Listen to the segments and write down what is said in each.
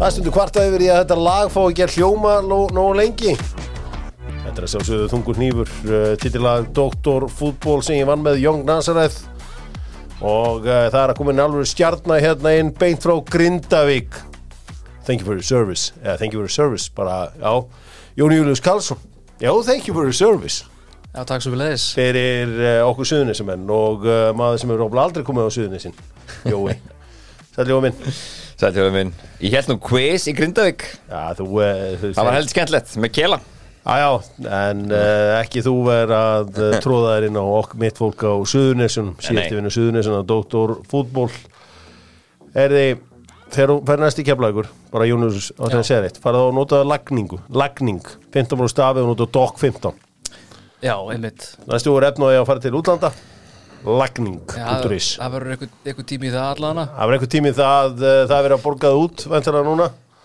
Það stundu kvarta yfir í að þetta lag fá ekki að hljóma nógu nó lengi. Þetta er að sjálfsögðu þungur hnífur, uh, titilag Dr. Fútból sem ég vann með Young Nazareth og uh, það er að koma inn alveg stjarnar hérna inn beint frá Grindavík. Thank you for your service. Yeah, thank you for your service. Bara, já, Jón Július Karlsson. Já, thank you for your service. Já, takk svo við leiðis. Fyrir uh, okkur suðunisamenn og uh, maður sem hefur aldrei komið á suðunisin. Jói. Sætli og minn. Sætjóðum minn. Ég held nú quiz í Grindavík. Já, þú... Uh, Það var heldur skemmtilegt með Kela. Já, já, en uh, ekki þú verð að uh, tróða þær inn á okk mitt fólk á Suðunesun, síðusti vinnu Suðunesun á Dóttor Fútból Er þið, þegar þú fer næst í keflagur bara Jónus á þennan segja reitt farað á að nota lagningu, lagning 15 múl stafi og nota DOC 15 Já, einmitt. Næstu voru efn og ég að fara til útlanda lagning.is það verður eitthvað, eitthvað tími í það allana. Það var einhver tími það, uh, það er verið að borgað út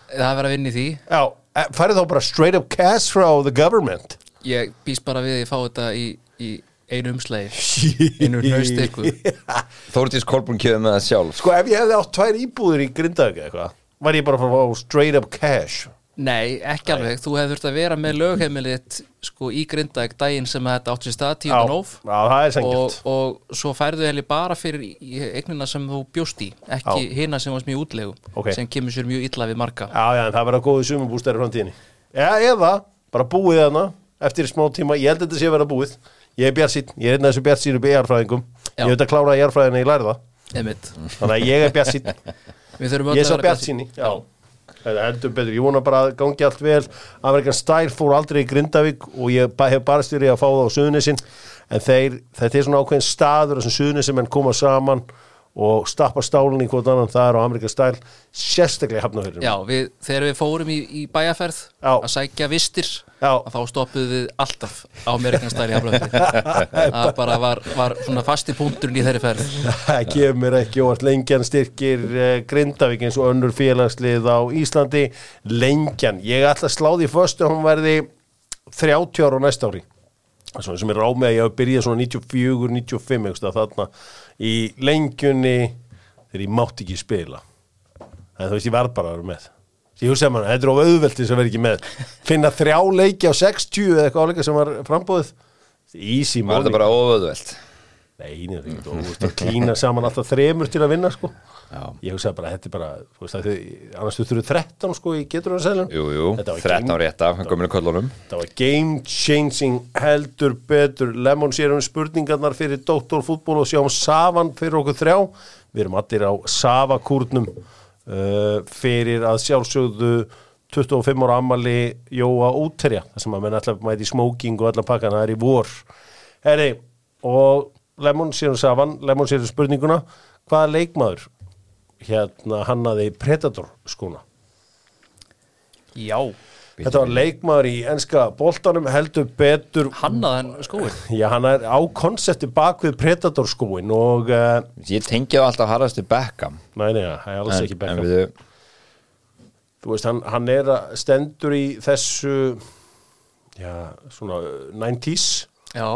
Það verður að vinna í því. Já, eh, færið þá bara straight up cash frá the government Ég býst bara við að ég fá þetta í, í einu umslægi. Einu hnaust ykkur. Þórtís Kolbrún kjöðu með það sjálf Sko ef ég hefði átt tvær íbúður í Grindavík eða eitthvað Var ég bara að fá straight up cash Nei, ekki alveg. Þú hefur þurft að vera með lögheimilið sko, í Grindavík daginn sem þetta átt sér stað, 10. nóf. já, það er Og, og svo færðu hefði bara fyrir í- í eignina sem þú bjóst í ekki hina sem varst mjög útlegu Ok. sem kemur sér mjög illa við marga. Já, já, en það verða góðið sumabústæri framtíðinni. Já, eða, bara búið þarna Eftir smá tíma, ég held að þetta sé að vera búið. Ég er bjarsýn, ég er einn af þessu bjarsýnu bjarfræðingum Já. Ég veit að klára jarfræðina í lærða. Einmitt. Þannig að ég er þurfum öll Ég er svo vera bjartsýni Já, heldur betur Ég vona bara að gangi allt vel. Amerikan Style fór aldrei í Grindavík Og ég hef bara styrið að fá það á Suðunisinn En þeir, þetta er svona ákveðin staður þessum Suðunisinn menn koma saman Og stappa stálinn í hvort annan Það er á Amerikan Style Sérstaklega hafnafyrir Já, við, þegar við fórum í, í bæjaferð Já. að sækja vistir að þá stoppuðu við alltaf á Amerikanstæli í Haflöfi það bara var, var svona fasti punkturinn í þeirri ferð. Það mér ekki óvart. Lengjan styrkir uh, Grindavík eins og önnur félagslið á Íslandi. Lengjan, ég ætla að slá því först að hún verði 30 ára á næsta ári svona sem er ráð með að ég hafa byrjað svona 94, 95 eitthvað þarna í lengjunni þegar ég mátti ekki spila. En þú veist ég var bara að vera með. Ég hugsaði maður, þetta er of auðveldi sem verði ekki með. Finna þrjá leiki á 60 eða eitthvað áleika sem var frambúðið easy Var morning þetta bara óöðveld Nei, nei, nei, þú veist að klína saman alltaf þremur til að vinna sko. Ég hugsaði bara, þetta er bara, þú veist þau, annars þú þurfið 13 sko í getur að selja Jú, jú, Þetta var 13 game- rétt af gömlu köllunum. Það var game changing heldur betur. Lemon sér um spurningarnar fyrir doktorfútból og sjáum Savan fyrir okkur þrjá. Við erum allir á Savakúrnum uh, fyrir að sjálfsögðu 25 ára ammali Jóa Úterja þar sem að menn alltaf mæti smoking og allar pakkan það er í vor. Herri, og Lemon sér um Savan Lemon sér um spurninguna. Hvaða leikmaður hérna hannaði Predator skóna Já, Þetta var leikmaður í enska boltanum heldur betur hannaðan skóin Já, hann er á konsepti bak við Predator skóin og uh, Ég tengi það alltaf harðast til Beckham. Nei, nei, það er alls en, ekki bekka við, Þú veist, hann, hann er að stendur í þessu Já, svona uh, 90s Já,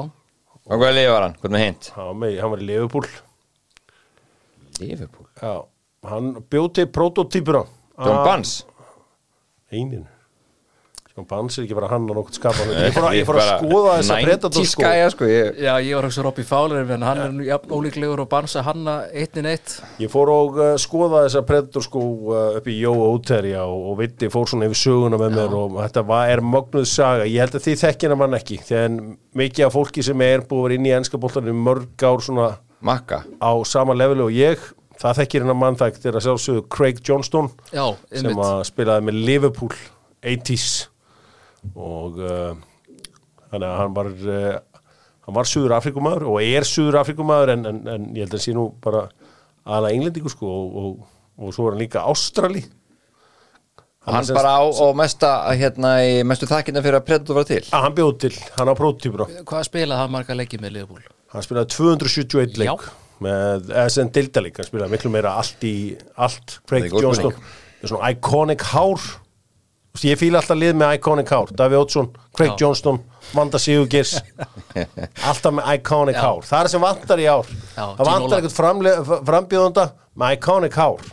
Og hvað liði var hann? Hvað með hint? Hann var, með, hann var í Liverpool. Liverpool? Já, hann bjóti prototýpuna John Barnes? Einin John Barnes er ekki bara hann og nokkuð skapa Ég fór að, ég fór að skoða þessa Predator 90s skó gæja sko ég, já ég var ekki Robby Fowler en hann er nú jafn ólíklegur og bansa hanna eittin eitt Ég fór og uh, skoða þessa Predator skó uh, upp í Jóa Úterja og, og Vitti fór svona yfir söguna með mér og þetta var, er mögnuð saga. Ég held að þið þekkina mann ekki þegar mikið af fólki sem er búið að vera inn í ennska boltanum mörg ár svona Makka? á sama leveli og ég það þekkir hennar mann það er að sjálfsögðu Craig Johnston Já, sem að spilaði með Liverpool 80s og uh, þannig að hann var uh, hann var Suður Afrikumæður og er Suður Afrikumæður en, en, en ég held að sé nú bara aðalega englendingu sko og, og, og svo er hann líka Ástrali Hann sem- bara á, á mesta hérna í mestu þakkina fyrir að Predator var til. Að hann bjóð til, hann á prótýpur Hvað spilaði hann marga leikið með Liverpool? hann spilaði 271 leik. Já. Með, eða sem dildaleik hann spilaði miklu meira allt í allt Craig Það er með svona iconic hár. Ég fíla alltaf lið með iconic hár. Daví Ótsson, Craig Já. Johnston Vanda Sigurgeirs. Alltaf með iconic Já. hár. Það er sem vantar í ár. Já, það vantar eitthvað frambjóðanda með iconic hár.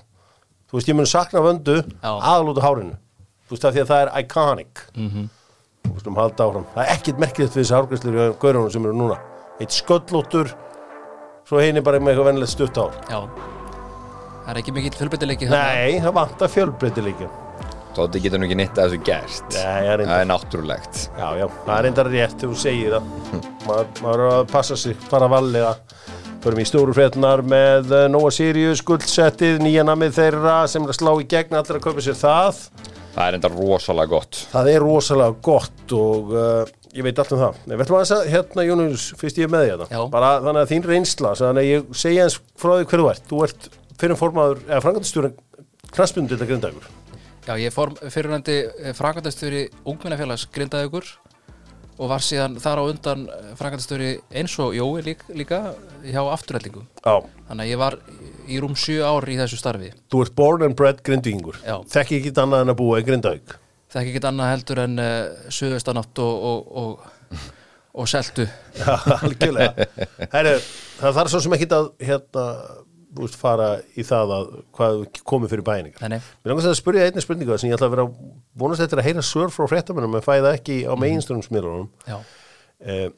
Þú veist, ég mun sakna vöndu Já. aðalúta hárinu. Þú veist, af því að það er iconic. Mhm. þú veist, um halda áfram. Það er ekkit merkilegt við þessi hárgræslur í gaurunum sem eru núna. Eitt sköllóttur svo hinn er bara með eitthvað venilegt stutt ár Já. Það er ekki mikill fjölbreytileiki nei, það vantar fjölbreytileiki. Tóti getur nú ekki nýtt að þessu gert. Nei, það er er náttúrulegt. Já, já, það er reyndar rétt þegar þú segir það maður, maður er að passa sig, fara varlega. Förum í stóru frétnar með uh, Nóa Sirius, guldsettið, nýja namið þeirra sem er að slá í gegn allir að kaupa sér það. Það er enda rosalega gott. Það er rosalega gott og uh, ég veit allt um það Nei, veitum að að hérna Jónus, fyrst ég er með því Já. þetta bara þannig að þín reynsla þannig að ég segja eins frá því hver þú ert þú ert fyrir formaður, eða frangandastjóri knastbundu þetta grindagur Já, ég fór fyrirvændi frangandastöri ungmennafélags grindaðugur og var síðan þar á undan frangandastöri eins og Jói lík, líka hjá afturhællingum. Já, Þannig að ég var í rúm sjö ár í þessu starfi. þú ert born and bred grindvíkingur Já. þekki Það er ekkert annað heldur en uh, suðaustanátt og, og, og, og seltu. Já, algjörlega Herru, það þarf svo sem ekki að hérna, veist, fara í það að hvað komið fyrir bæningar. Mér langast að spyrja einnig spurningu sem ég ætla að vera vonast eftir að heyra svör frá fréttamennum en fæða ekki á meginstöðumsmiðlunum Já. eh,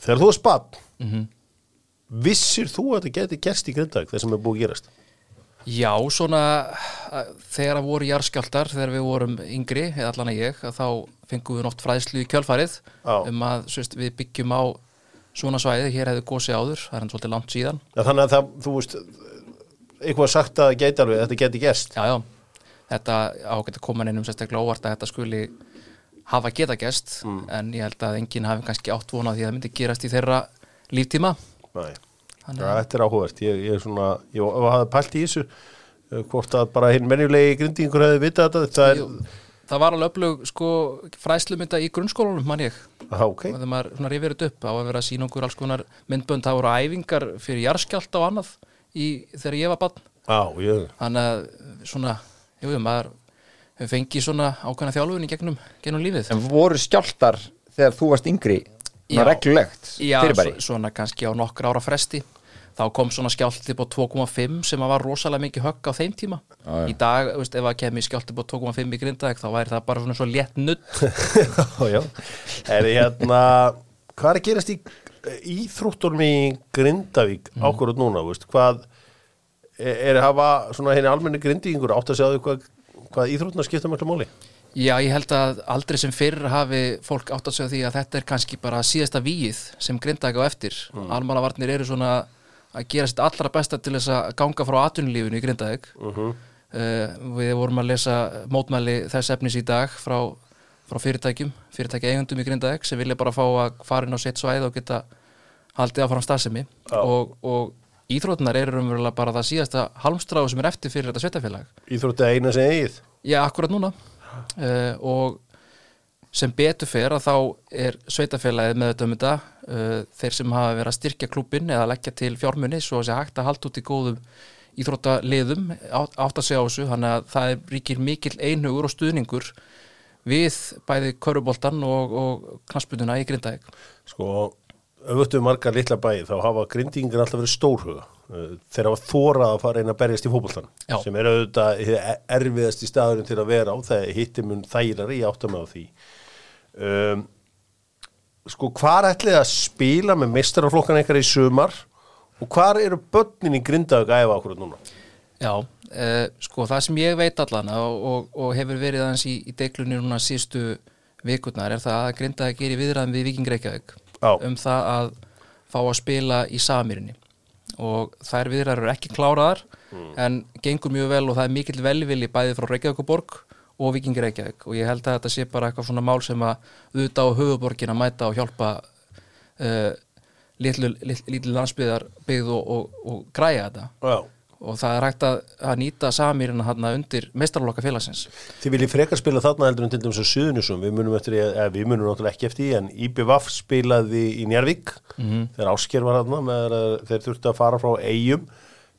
Þegar þú er spatt Mhm. vissir þú að þetta geti gerst í grindag það sem er búið að gerast Já, svona þegar að voru jarðskjáltar, þegar við vorum yngri, eða allan að ég, að þá fengum við nótt fræðslu í kjölfarið Já. um að sérst, við byggjum á svona svæði, hér hefði gósi áður, það er hann svolítið langt síðan. ja, Þannig að það, þú veist eitthvað sagt að geti alveg, þetta geti gerst Já, já, þetta ágætt að koma neinum sérstaklega óvart að þetta skuli hafa geta gest, en ég held að enginn hafi kannski átt vonað því að það myndi gerast í þeirra líftíma. Nei, Þannig ja, þetta er áhugavert. Ég, ég er svona, ég hafði pælt í þessu eh, hvort að bara hinn menjulegi grindingur hefði vitað þetta, það er Jú, það var alveg öflug sko, fræðslumynda í grunnskólanum, mann ég. Aha, ok, og þegar maður svona rifir þetta upp á að vera að sína okkur alls konar myndbönd. Það voru æfingar fyrir jarðskjálta og annað í, þegar ég var barn. Á, ég þannig að svona, jú, maður hefur fengið svona ákveðna þjálfun í gegnum, gegnum lífið. En voru skjáltar þegar þú varst yngri Já. Reglulegt Já, fyrirbæri svo, svona kannski á nokkra ára fresti þá kom svona skjálti på 2,5 sem var rosalega mikið högg á þeim tíma Já, já. í dag, veist, ef að kemi skjálti på 2,5 í grindaðeg þá væri það bara svona svo létt nudd Já, já. Er hérna, hvað er að gerast í íþróttunum í Grindavík Mm. ákvörðu núna, veist, hvað er, er að hafa svona henni almenni grindíkingur átt að segja því hvað, hvað íþróttuna skipta mjög máli? Já, ég held að aldrei sem fyrr hafi fólk átt að segja því að þetta er kannski bara síðasta víið sem grindaði á eftir. Mm. Almannavarnir eru svona að gera sitt allra besta til þess að ganga frá atvinnulífinu í grindaðeg. Uh við vorum að lesa mótmæli þess efnis í dag frá, frá fyrirtækjum, fyrirtækja eigundum í grindaðeg sem vilja bara fá að fara inn á sitt svæð og geta haldið áfram starfsemi Já. og, og íþrótunar eru umverulega bara það síðasta halmstráðu sem er eftir fyrir þetta sveitafélag. Íþrótti eina sem eigið? Já, akkurat núna uh, og sem betur fer að þá er sveitafélagið með þetta um þetta. Uh, þeir sem hafa verið að styrkja klúbin eða leggja til fjármunni svo að sé hægt að halda út í góðum íþróttaliðum átt að segja á þessu. Þannig að það ríkir mikill einhugur og stuðningur við bæði köruboltan og, og knaspunduna í Grindavík. Sko, auðvitað margar litla bæði þá hafa grindíkingar alltaf verið stórhuga þeir hafa þórað að fara inn að berjast í fótboltan Já. sem er auðvitað hið erfiðast í staðurinn til að vera á þegar hittir mun þægilega í áttum á því um, sko hvar ætlið að spila með meistaraflokkan eitthvað í sumar og hvar eru börnin í grindaug að æfa okkur núna Já, uh, sko það sem ég veit allan og, og, og hefur verið aðeins í, í deiklunni núna sístu vikurnar er það að Grindavík er í viðræðum við Já. um það að fá að spila í Samirinni og þær viðræður eru ekki kláraðar en gengur mjög vel og það er mikill velvili bæði frá Reykjavíkuborg og Víking Reykjavík. Og ég held að þetta sé bara eitthvað svona mál sem að auðvitað á höfuborgin að mæta og hjálpa uh, litlu, litlu, litlu landsbyðar byggð og, og, og græja þetta. Já. Og það er hægt að, að nýta samirina hann undir meistarlokka félagsins. Þið viljið frekar spila þarna heldur en til dæmis á Suðunusum, við munum eftir, eða við munum náttúrulega ekki eftir, en IBVF spilaði í Njarvík, þegar Ásker var þarna, með, þeir þurftu að fara frá Eyjum,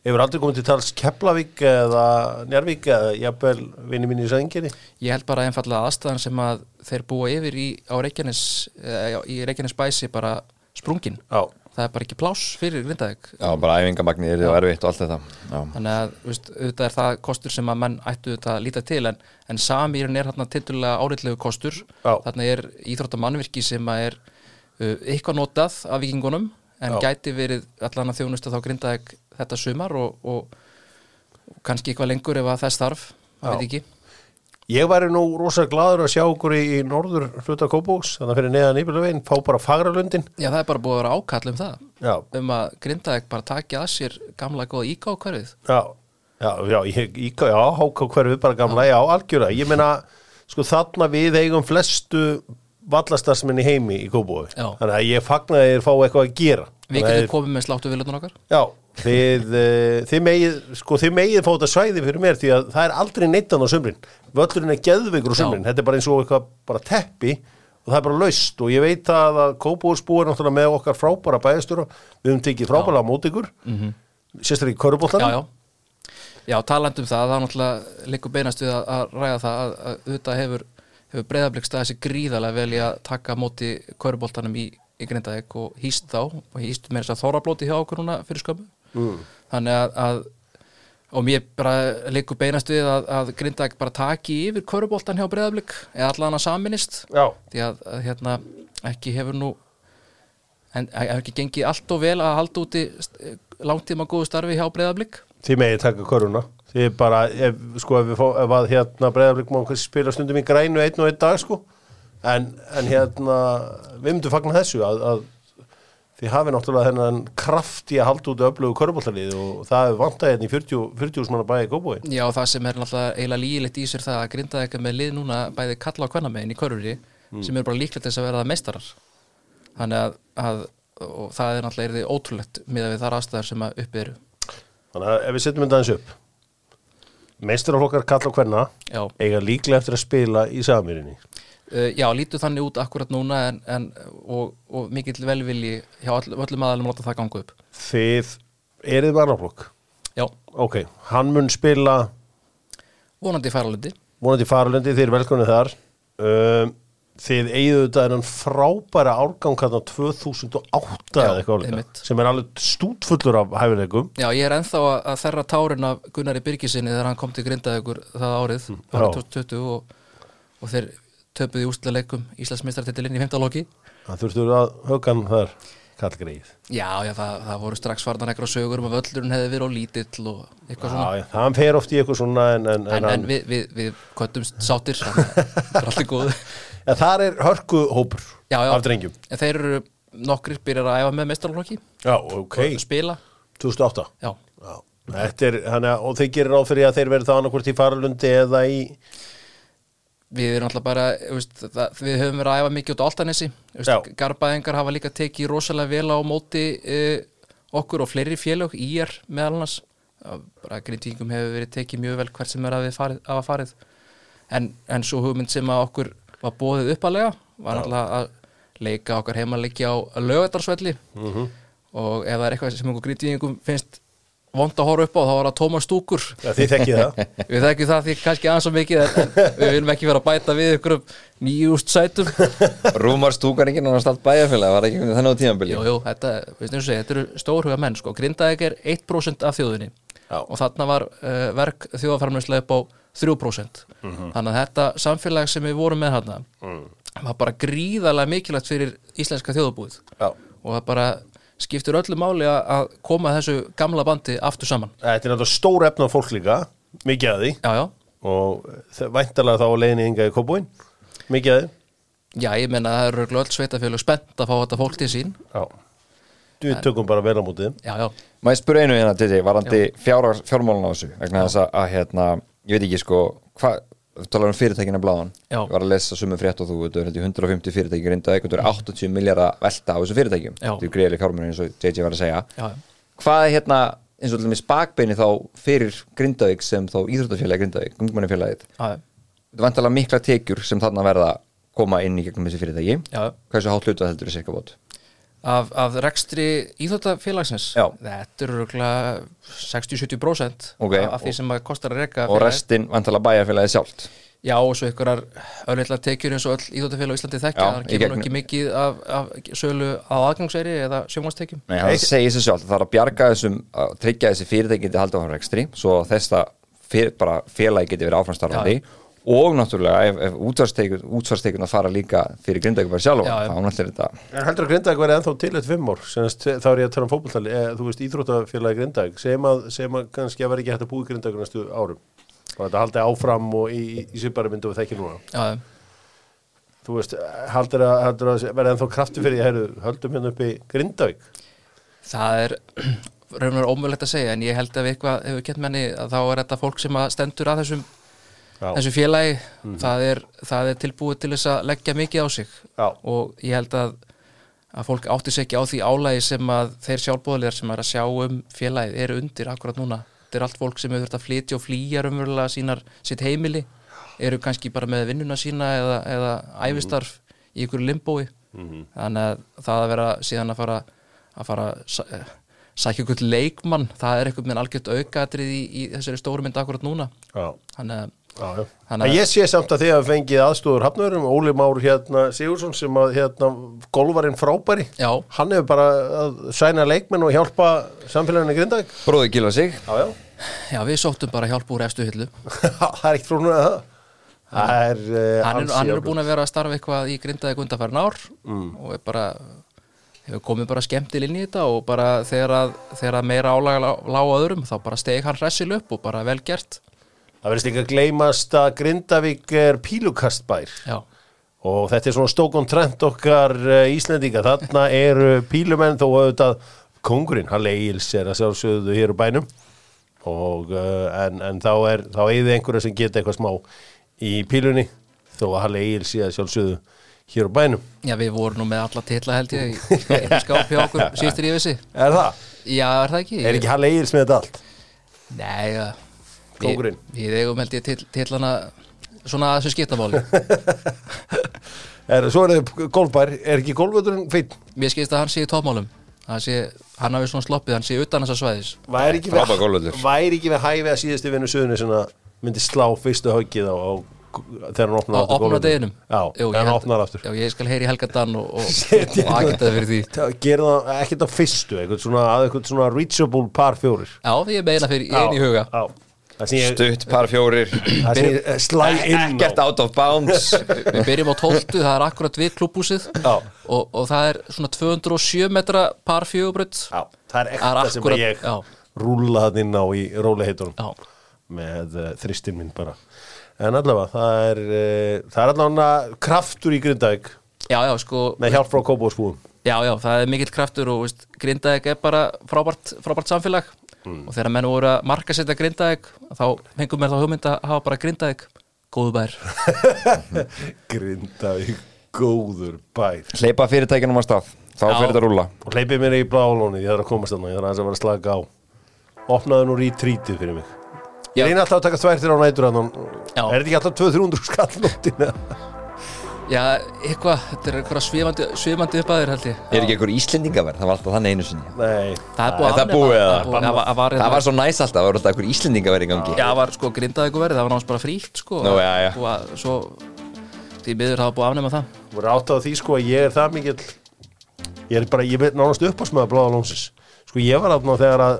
hefur aldrei komið til tals Keflavík eða Njarvík eða jafnvel vinni mín í Sæðinginni? ég held bara einfallega aðstæðan sem að þeir búa yfir í, á Reykjanes, eh, í Reykjanes bæsi bara sprungin. Já, það er bara ekki pláss fyrir Grindavík. Já, bara æfingamagni er það erfitt og allt þetta. Já, þannig að veist, auðvitað er það kostur sem að menn ættu auðvitað að líta til en, en samýrin er hérna tildulega áreitlegu kostur. Já. þarna er íþróttamannvirki sem að er uh, eitthvað notað af vikingunum en Já. gæti verið allan að þjónusta þá Grindavík þetta sumar og, og, og kannski eitthvað lengur ef að þess þarf, veit ekki Ég væri nú rosa gladur að sjá okkur í, norður hluta Kópóks, þannig að fyrir neðan íbjörðuveginn, fá bara fagralundin. Já, það er bara búið að vera ákall um það Já, um að Grindavík bara taki að sér gamla góða íká hverfið já, já, já, ég, já, háká hverfið bara gamla, já, algjöra. Ég meina, sko þarna við eigum flestu vallastarsmenn í heimi í Kópói. Já. Þannig að ég fagnaði þér fá eitthvað að gera. Við að getum komið með sláttu vilunar okkar Já, þið, uh, þið megið sko, þið megið þetta svæði fyrir mér því að það er aldrei neittan á sumrin. Völlurinn er geðveikur á sumrin, Já. þetta er bara eins og eitthvað bara teppi og það er bara laust. Og ég veit að, að Kópúrsbú er náttúrulega með okkar frábæra bæðastjóra við höfum tekið frábæra á mót ykkur. Mm -hmm. sérstaklega í Köruboltan Já, já. Já, talandi um það, það er náttúrulega líku beinast við að, að ræða það að, að auðvitað hefur, hefur breyðablík staðið sér gríðarlega vel í að taka móti köruboltanum í, í Grindavík og hýst þá. Og hýst með þess að þórablóti hjá okkur núna fyrir skömmu mm. þannig að, að og mér bara líku beinast við að, að Grindavík bara taki yfir köruboltan hjá breyðablík eða allan að saminist já, því að, að hérna ekki hefur nú en hefur ekki gengið allt og vel að halda úti langtíma góðu starfi hjá breyðablík þið megið taka köruna þið bara, ef, sko ef við fá ef að hérna breyðarblik má spila stundum í grænu einn og einn dag sko. En, en hérna, við myndum fagna þessu að, að þið hafi náttúrulega þennan kraft í að halda út öflugu körbóltalið og það er vantað hérna í 40 40 manna bæði Kópói Já, það sem er náttúrulega eiginlega lígilegt í sér það að grinda eitthvað með lið núna bæði kalla á kvennamegin í körfuri sem eru bara líklegt þess að vera það meistarar. Þannig að, að það er náttúrulega er ótrúlegt miða við þar aðstæðar sem að uppi eru. Þannig að ef við setjum þetta aðeins upp meistaraflokkar kalla á hvenna Já, eiga líklega eftir að spila í Samýrinni uh, já lítur þannig út akkurat núna en, en, og, og mikill velvilji hjá all, öllum aðalum að láta það ganga upp. Þið erið varnaflokk Já, ok, hann mun spila vonandi færalundi vonandi faralundi, þið er velkomnið þar. Um, þið eigðu þetta enn frábæra árgang hérna 2008 eða eitthvað álíka, einmitt. sem er alveg stútfullur af hæfileikum. Já, ég er ennþá að, þerra tárin af Gunnari Birgisinni þegar hann kom til Grindavíkur það árið, já. árið 2020 og, og þeir töpuði úslega leikum Íslandsmeistartitilinn í 15 loki. Það þurftur að högan þar kallgreið Já, já, það, það voru strax farnan eitthvað sögur um að völlurinn hefði verið á lítill og eitthvað svona. Já, já, það fer oft í eitthvað svona en, en, En, en, við, við, við köttumst sátir það er alltaf góð en þar er hörku hópur Já, já. af drengjum. En þeir eru nokkrir byrjar að æfa með meistarlokki já, ok, spila, 2008 já, já. Er, hann er, og þeir gerir ráð fyrir að þeir verið það annarkvort í faralundi eða í við erum alltaf bara veist, það, við höfum verið að æfa mikið út á veist, Garbaðingar hafa líka tekið rosalega vel á móti uh, okkur og fleiri félög í er meðal annars. Bara grindvíkingum hefur verið tekið mjög vel hvert sem er að við farið, að farið. En, en svo hugmynd sem að okkur var bóðið uppalega var náttúrulega að leika okkar heimaleiki á lögadarsvelli Mhm. og ef það er eitthvað sem okkur grindvíkingum finnst vond að horfa upp á þá var það Tómas Stúkur. Já, þið þekkið það. Við þekkjum það því kannski aðeins svo mikið við viljum ekki vera að bæta við ykkur nýjúst sætum. Rúmar stúkaningin og státt bæjarfélag var ekki þannig á tímabili jú, jú, þetta, og þetta eru stórhuga menn sko. Grindavík er 1% af þjóðinni. Já. og þarna var uh, verk þjóðaframleyslega upp á 3% þannig að þetta samfélag sem við vorum með þarna var bara gríðarlega mikilvægt fyrir íslenska þjóðabúið Já. og það bara skiptir öllu máli að að koma þessu gamla bandi aftur saman. Þetta er náttúrulega stór efna fólk líka mikið að því. Já, já, og væntanlega þá á leiðinni ynga í Kópúin mikið að því. Já, ég menna að það eru öll sveitafélög spennt að fá þetta fólk til sín. Já. Við tökum bara vel á þeim. já, já, Má ég spura einu hérna til því, varandi fjár, fjármálun á þessu vegna þess að, að hérna, ég veit ekki sko hvað, þú talar um fyrirtækina bláðan ég var að lesa sumum frétt og þú veit, held ég 150 fyrirtæki reynda eitthvað, 80 miljardar velta á þessu fyrirtækjum. Þetta er greiðlega fjármálun eins og JJ var að segja. Já, hvað er hérna, eins og allir með spakbeini þá fyrir Grindavík sem þá íþróttafélagi Grindavík, ungmennafélagið? Þetta er vantalega mikla tekjur sem þarna verða koma inn í gegnum þessi fyrirtæki. Já. hversu hátt hlutu heldur er cirka bót Af, af rekstri íþjóttafélagsins Já. þetta eru örugglega 60-70% Ok. af, því sem kostar að reka og restin vantalega bæjarfélagið sjálft. Já, og svo einhverjar öllitlar tekjur eins og öll íþjóttafélag á Íslandi þekkja, það kemur ekki mikið af, af sölu á aðgangsæri eða sjónvarstekjum Nei, það segir sér sjálf, það er að bjarga þessum að tryggja þessi fyrirtæki geti haldið áfram rekstri svo þess að fyr, bara félagi geti verið áframstarfandi og náttúrulega ef, ef útsvarstekjun að fara líka fyrir grindæku bara sjálfa, Já, þá náttúrulega er þetta En heldur að Grindag verið ennþá til eitt fimm ár? Senast, þá er ég að tala um fótboltali e, þú veist íþróttafélagi Grindag segjum að, segjum að kannski að vera ekki hægt að búi Grindag næstu árum. Og þetta haldi áfram og í, í, í svipari myndu við þekki núna. Já, þú veist, heldur að, heldur að verið ennþá krafti fyrir heyrðu, höldum hérna upp í Grindag það er raunverulega ómögulegt að segja en ég held að við eitthvað hefur kent menni að þá er þetta fólk sem að stendur að þessum. Þessu félagi það, er, það er tilbúið til þess að leggja mikið á sig. Já. og ég held að, að fólk átti sig ekki á því álægi sem að þeir sjálfbóðlegar sem er að sjá um félagið eru undir akkurat núna. Þetta er allt fólk sem hefur þurft að flytja og flýja raunverulega sínar, sitt heimili. Eru kannski bara með vinnuna sína eða, eða æfistarf í ykkur limbói. Þannig að það að vera síðan að fara að fara að eh, sækja ykkur leikmann, það er eitthvað með algjört aukatrið í, í þessari stóru mynd akkurat núna. Já, þannig að já, já. Að- ég sé samt að þið hafa fengið aðstúður hafnöðurum, Óli Már hérna Sigursson sem að hérna golvarinn frábæri. Já. hann hefur bara að sæna leikmenn og hjálpa samfélaginu í Grindag Bróði Gila sig. Já, já, já, við sóttum bara hjálp úr efstu hillu. Það er ekkert frá núna það. Það er uh, hann er, hann er búin að vera að starfa eitthvað í grindaði gundafærin ár og er bara hefur komið bara skemmtil inn í þetta og bara þegar að, þegar að meira álaga lá, lága öðrum þá bara steg hann hressil upp og bara vel gert Það verðist líka að gleymast að Grindavík er pílukastbær. Já, og þetta er svona stókon trend okkar uh, Íslendinga, þarna eru pílumenn þó auðvitað kongurinn Halle Eils er að sjálfsögðu hér á bænum. Og uh, en, en þá er þá eigði einhverja sem geta eitthvað smá í pílunni þó að Halle Eils sé að sjálfsögðu hér á bænum. Já, við vorum nú með alla titla held ég í einu skáp hjá okkur síðustur í vissi Er það? já, er það ekki? Er ekki Halle Eils með þetta allt? Nei, Við, við eigum held ég til, titlana svona að þessu skiptamáli. Er, svo er það golfbær, er ekki golfvöldurinn feitt? Mér skilst að hann sé í tópmálum hann, sé, hann hafi svona sloppið, hann sé utan þessa svæðis. Væri ekki, ekki við hæfi að síðustu vinnu suðunni sem að myndi slá fyrstu höggið á, á þegar hann opnar á aftur opna golfvöllinn? deginum? Já, Jú, þegar ég hann opnar aftur. Já, ég skal heyri Helgadan og, og, og agitaði fyrir því. Það gerir það ekkert á fyrstu eitthvað svona, að eitthvað svona reachable par fjórir. Já, því ég meina fyrir einn í huga. já. Ég, Stutt par fjórir. Ég eh, Ekkert out of bounds. Við byrjum á 12, það er akkurat við klúbhúsið Já. og, og það er svona 207 metra par fjögubrödd Já, það er Það er ekta sem ég já. rúla það inn á í róliheitunum Já, með uh, þristin minn bara. En allavega, það er uh, það er allavega kraftur í Grindavík. Já, já, sko með hjálp frá Kópósbúum Já, já, það er mikill kraftur og veist, Grindavík er bara frábært, frábært samfélag Mm. og þegar menn voru að marka setja Grindavík þá hengum mér þá hugmynd að hafa bara Grindavík góðu bær. Grindavík, góður bær. Hleypa fyrirtækinum á stað Þá Já. fyrir þetta að rúla og hleypið mér í blálóni, ég þarf að komast þarna ég þarf aðeins að vera að slaka á. Opnaðu nú rítritið fyrir mig. Ég Já. reyna alltaf að taka þværtir á nætur er þetta ekki alltaf 200-300 skall nóttina Já, eitthvað, þetta er eitthvað svimandi, svimandi uppæður held ég. Er ekki einhver Íslendingaverð? Það var alltaf þannig einu sinni. Nei, Það er búið búið, eða? það búið- það var- það var Það var svo næs alltaf, það var alltaf einhver Íslendingaverð í gangi. Já, það var sko Grindavík verið, það var náttúrulega bara frítt sko Nú, já, já. Búið að- Svo, því miður það var búið að afnema það. Voru átt á því sko að ég er það mikill ég er bara, ég veit nánast upp á smaða bláða lónsis sko ég var átt þegar að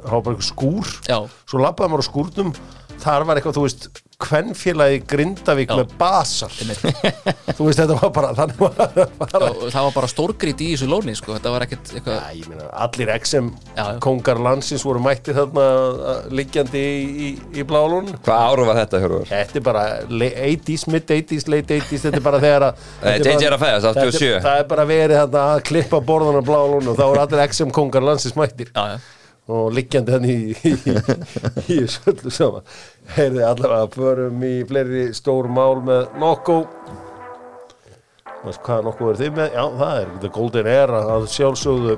Já, kvennfélagi Grindavík Já. með basar þú veist, þetta var bara þannig var bara og það var bara stórgrít í þessu lóni sko Þetta var ekkert eitthvað Já, ég meina, allir XM Já, já. kongar landsins voru mættir þarna liggjandi í, í, í blálun Hvað áru var þetta, Hjörður? Þetta er bara le- 80s, mid 80s, late 80s Þetta er bara þegar að Nei, þetta er JJ bara- er að fæðast, 87. Þetta er- Það er bara verið þarna að klippa borðan á blálun og þá voru allir XM kongar landsins mættir Já, já og liggjandi hann í, í, í þessu öllu saman. Heyrði allavega förum í fleiri stór mál með Nokko hvað Nokko er þið með? Já, það er þetta Golden Air að sjálfsögðu.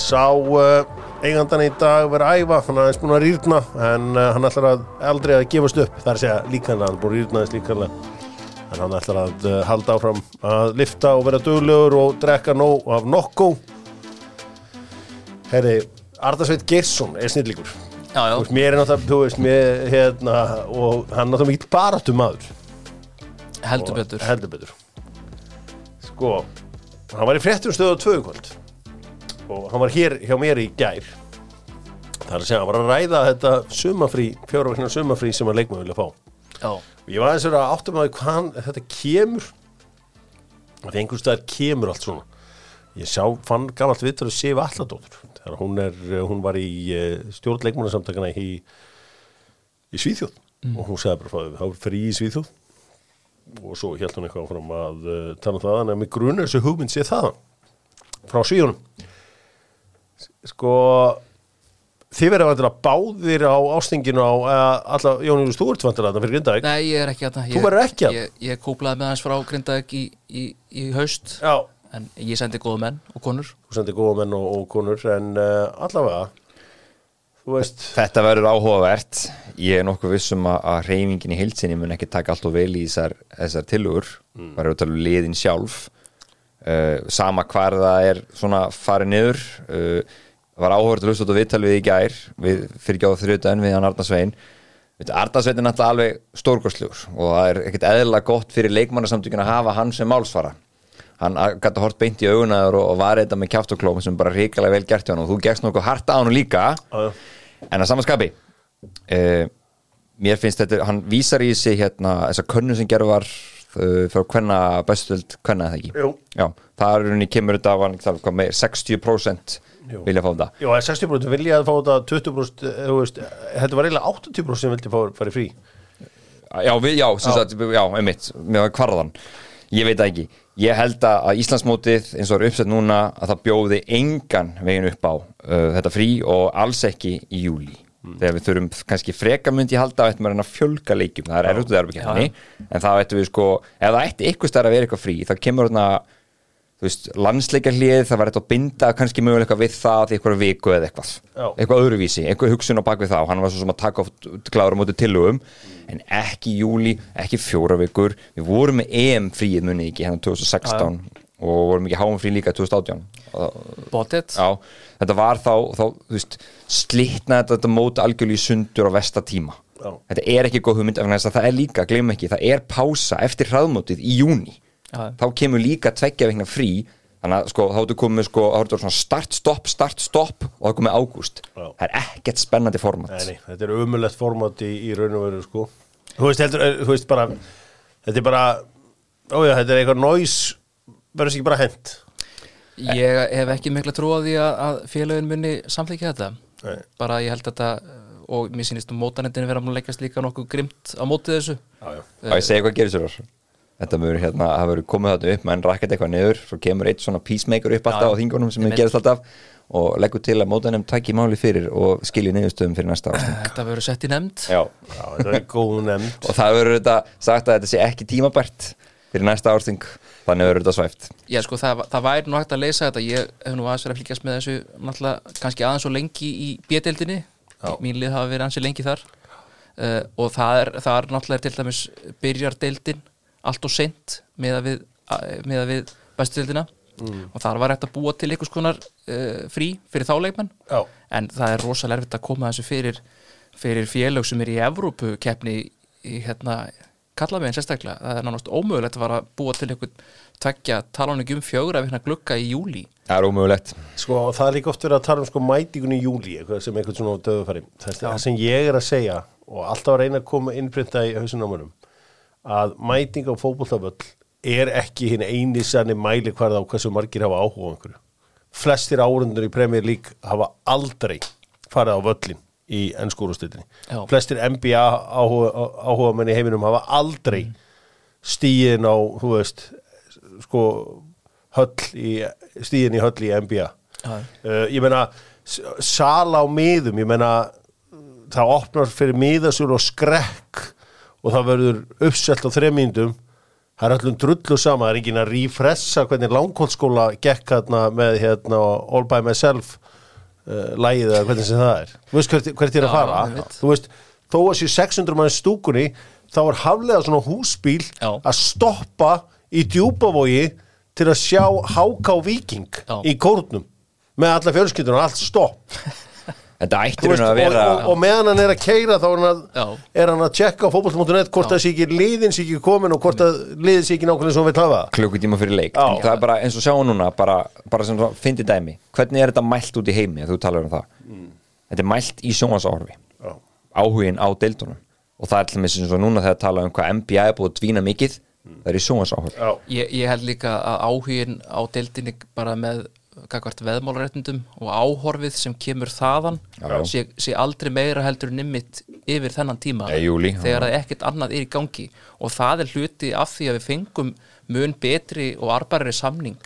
Sá uh, eigandan í dag verið að æfa hann aðeins búin að rýrna en uh, hann ætlar að aldrei að gefast upp. Að segja líkanlega, hann búin að rýrna þess líkanlega. En hann ætlar að uh, halda áfram að lifta og vera duglegur og drekka nóg af Nokko Herri, Ardarsveit Geirsson er snillíkur Já, já. Þú veist, mér er náttúrulega, þú veist, mér, hérna og hann er náttúrulega mikill baráttu maður heldur Og- betur. heldur betur. Sko, hann var í fréttum stöðu á tvöðukvöld og hann var hér hjá mér í gær. Það er að segja, hann var að ræða þetta sumafrí, fjóra vegna sumafrí sem að leikmaður vilja fá. Já, og ég var aðeins að áttum að hvað þetta kemur. Að því einhvers staðar kemur allt svona ég sá, fann gamalt vitur að Sif Alladóttur hún, er, hún var í uh, stjórn leikmannasamtakana í, í Svíþjóð. Og hún sagði bara frá það var frí í Svíþjóð. Og svo held hún eitthvað fram að uh, tala um það að mig grunar þessu hugmynd sé það frá Svíðunum sko þið verður að báðir á ástinginu á alla, Jón Július, þú ert vantur að það fyrir Grindavík? Nei, ég er ekki að Þú verður ekki þarna? Ég, ég kúplaði með hans frá Grindavík í, í, í haust. Já, En ég sendi góða menn og konur. Þú sendir góða menn og, og konur en uh, allavega þú veist, Þetta verður áhugavert. Ég er nokkuð vissum að, að reyfingin í heilsinni mun ekki taka allt og vel í þessar, þessar tilugur, mm. verður að tala um liðin sjálf. Uh, sama hvar það er svona farið niður. Uh, var áhugavert að hlusta út á viðtal við í gær við fyrir gjáðu þrjóðan við hann Arna Svein. Arna Svein er náttúrulega alveg stórgóðslugur og það er ekkert eðla gott fyrir leikmannasamtökin að hafa hann sem málsvara hann gæti hort beint í augunaður og, og var þetta með kjáft og klóm sem bara ríkilega vel gert hjá hann og þú gegst nokkuð harta á hann líka. Já. en að samanskapi uh, mér finnst þetta, hann vísar í sig hérna, þessa könnu sem gerð var uh, frá hvenna bestöld hvenna það ekki. Já, það er rauninni kemur þetta var, það, hvað með 60% Jú. vilja fá þetta. Já, er 60% vilja að fá þetta 20% eh, veist, þetta var eiginlega 80% sem vildi fá farið frí. Já, við, já, sem sagt, já, einmitt með kvarðan, ég veit ekki ég held að Íslandsmótið eins og er uppsett núna að það bjóði engan veginn upp á uh, þetta frí og alls ekki í júli þegar við þurfum kannski frekamundi að halda að að reyna að fjölga leikjum, það er erfitt að það en það ættum við sko, ef það ætti ykkur stær að vera eitthvað frí, það kemur þarna landsleikarlið, það var eitthvað að binda kannski möguleika við það í eitthvað viku eða eitthvað, Já. eitthvað öðruvísi eitthvað hugsun á bak við það og hann var svo sem að taka klára á móti tillögum en ekki júli, ekki fjóra vikur. Við vorum með EM fríið munið ekki hérna 2016 og vorum ekki háum frí líka 2018 og, Bótið já, þetta var þá, þá veist, slitna þetta, þetta mót algjörlega í sundur á versta tíma. Já. þetta er ekki góð hugmynd það er líka, gleym ekki, það er pása eftir hraðmótið í júni Já. þá kemur líka tveggja vegna frí þannig að sko, þá ertu komið sko, þá ertu svona start, stopp, start, stopp og það er komið ágúst. Það er ekkert spennandi format. Nei, nei, þetta er umulett format í, í raun og veru sko. þú veist, heldur, eh, þú veist bara þetta er bara ója, þetta er eitthvað næs verður sér ekki bara hent. Ég hef ekki mikla trú á því að, að félagin muni samþykja þetta. Nei. bara ég held þetta og mér sýnist um mótanendin vera að leikast líka nokkuð grimt á mótið þessu. Já, já. og ég segi hvað gerir sér þar þetta mjög hérna, það verður komið þetta upp menn rakkett eitthvað niður, svo kemur eitt svona peacemaker upp alltaf á þingunum sem við gerast alltaf og leggur til að mótanum takki máli fyrir og skilji niðurstöðum fyrir næsta ástæð Þetta verður sett í nefnd. Já, já, þetta er góð nefnd. Og það verður þetta sagt að þetta sé ekki tímabært fyrir næsta ársting þannig verður þetta svæft. Já sko það, það væri nú hægt að leysa þetta. Ég hef nú aðeins verið að fylgjast með þessu kannski aðeins og lengi í B-deildinni. Mín lið hafa verið ansi lengi þar. Uh, og það er, það er náttúrulega til dæmis byrjar deildin allt og seint með að við, með að við bestu deildina. Og þar var hægt að búa til einhvers konar uh, frí fyrir þá leikmenn. Já. en það er rosalega erfitt að koma þessu fyrir fyrir félög sem er í Evrópu keppni í hérna kalla mig einn sérstaklega, það er nánast ómögulegt að fara að búa til einhvern tveggja talan ekki um fjögra vikna glugga í júli Það er ómögulegt. Sko, það er líka oft verið að tala um sko mætingun í júli, eitthvað sem eitthvað svona döðufæri. Það, það sem ég er að segja og alltaf að reyna að koma innbrinda í hausin á mönnum, að mæting á fótbolltaföll er ekki hinn eini sannig mæli hverða á hversu margir hafa áhuga á einhverju. Flestir árundur í Premier League hafa aldrei farið á völlin í ennskúrustillinni. Já. Flestir NBA áhuga, áhuga menn í heiminum hafa aldrei stíðin á, þú veist, sko, höll í, stíðin í höll í NBA. Uh, ég meina, s- sala á miðum, ég meina, það opnar fyrir miðasur og skrekk og það verður uppselt á þremyndum það er allum drullu sama, það er enginn að rífressa hvernig langkólskóla gekk hérna með hérna All By Myself uh, lægið eða hvernig sem það er þú veist hvert, hvert ég er að Já, fara veit. þú veist, þó að séu 600 mann stúkunni þá er haflega svona húsbíl Já. að stoppa í djúpavogi til að sjá HK Viking Já. í kórnum með alla fjölskyldunum, allt stopp Þetta ættir hún að vera og, og, og meðan hann er að keira þá er hann að, er hann að tjekka á fótboll.net hvort það sé ekki liðin sé ekki komin og hvort að liðin sé ekki nákvæmlega svo við hafa. Klukkutíma fyrir leik. Já. það er bara eins og sjáum núna bara, bara sem þú fyndi dæmi. Hvernig er þetta mælt út í heimi að þú talar um það? Þetta er mælt í sjónvarsáhorfi Já. áhugin á deildunum. Og það er til með eins og núna þegar tala um hvað NBA er búið að dvína mikið það er í sjónvarsáhorfi Já, Ég, ég held líka að áhugin á deildinni bara með kakvart veðmálaréttundum og áhorfið sem kemur þaðan sé, sé aldrei meira heldur nimmitt yfir þennan tíma Nei, júlí, þegar það ekkert annað er í gangi. Og það er hluti af því að við fengum mun betri og arbarri samning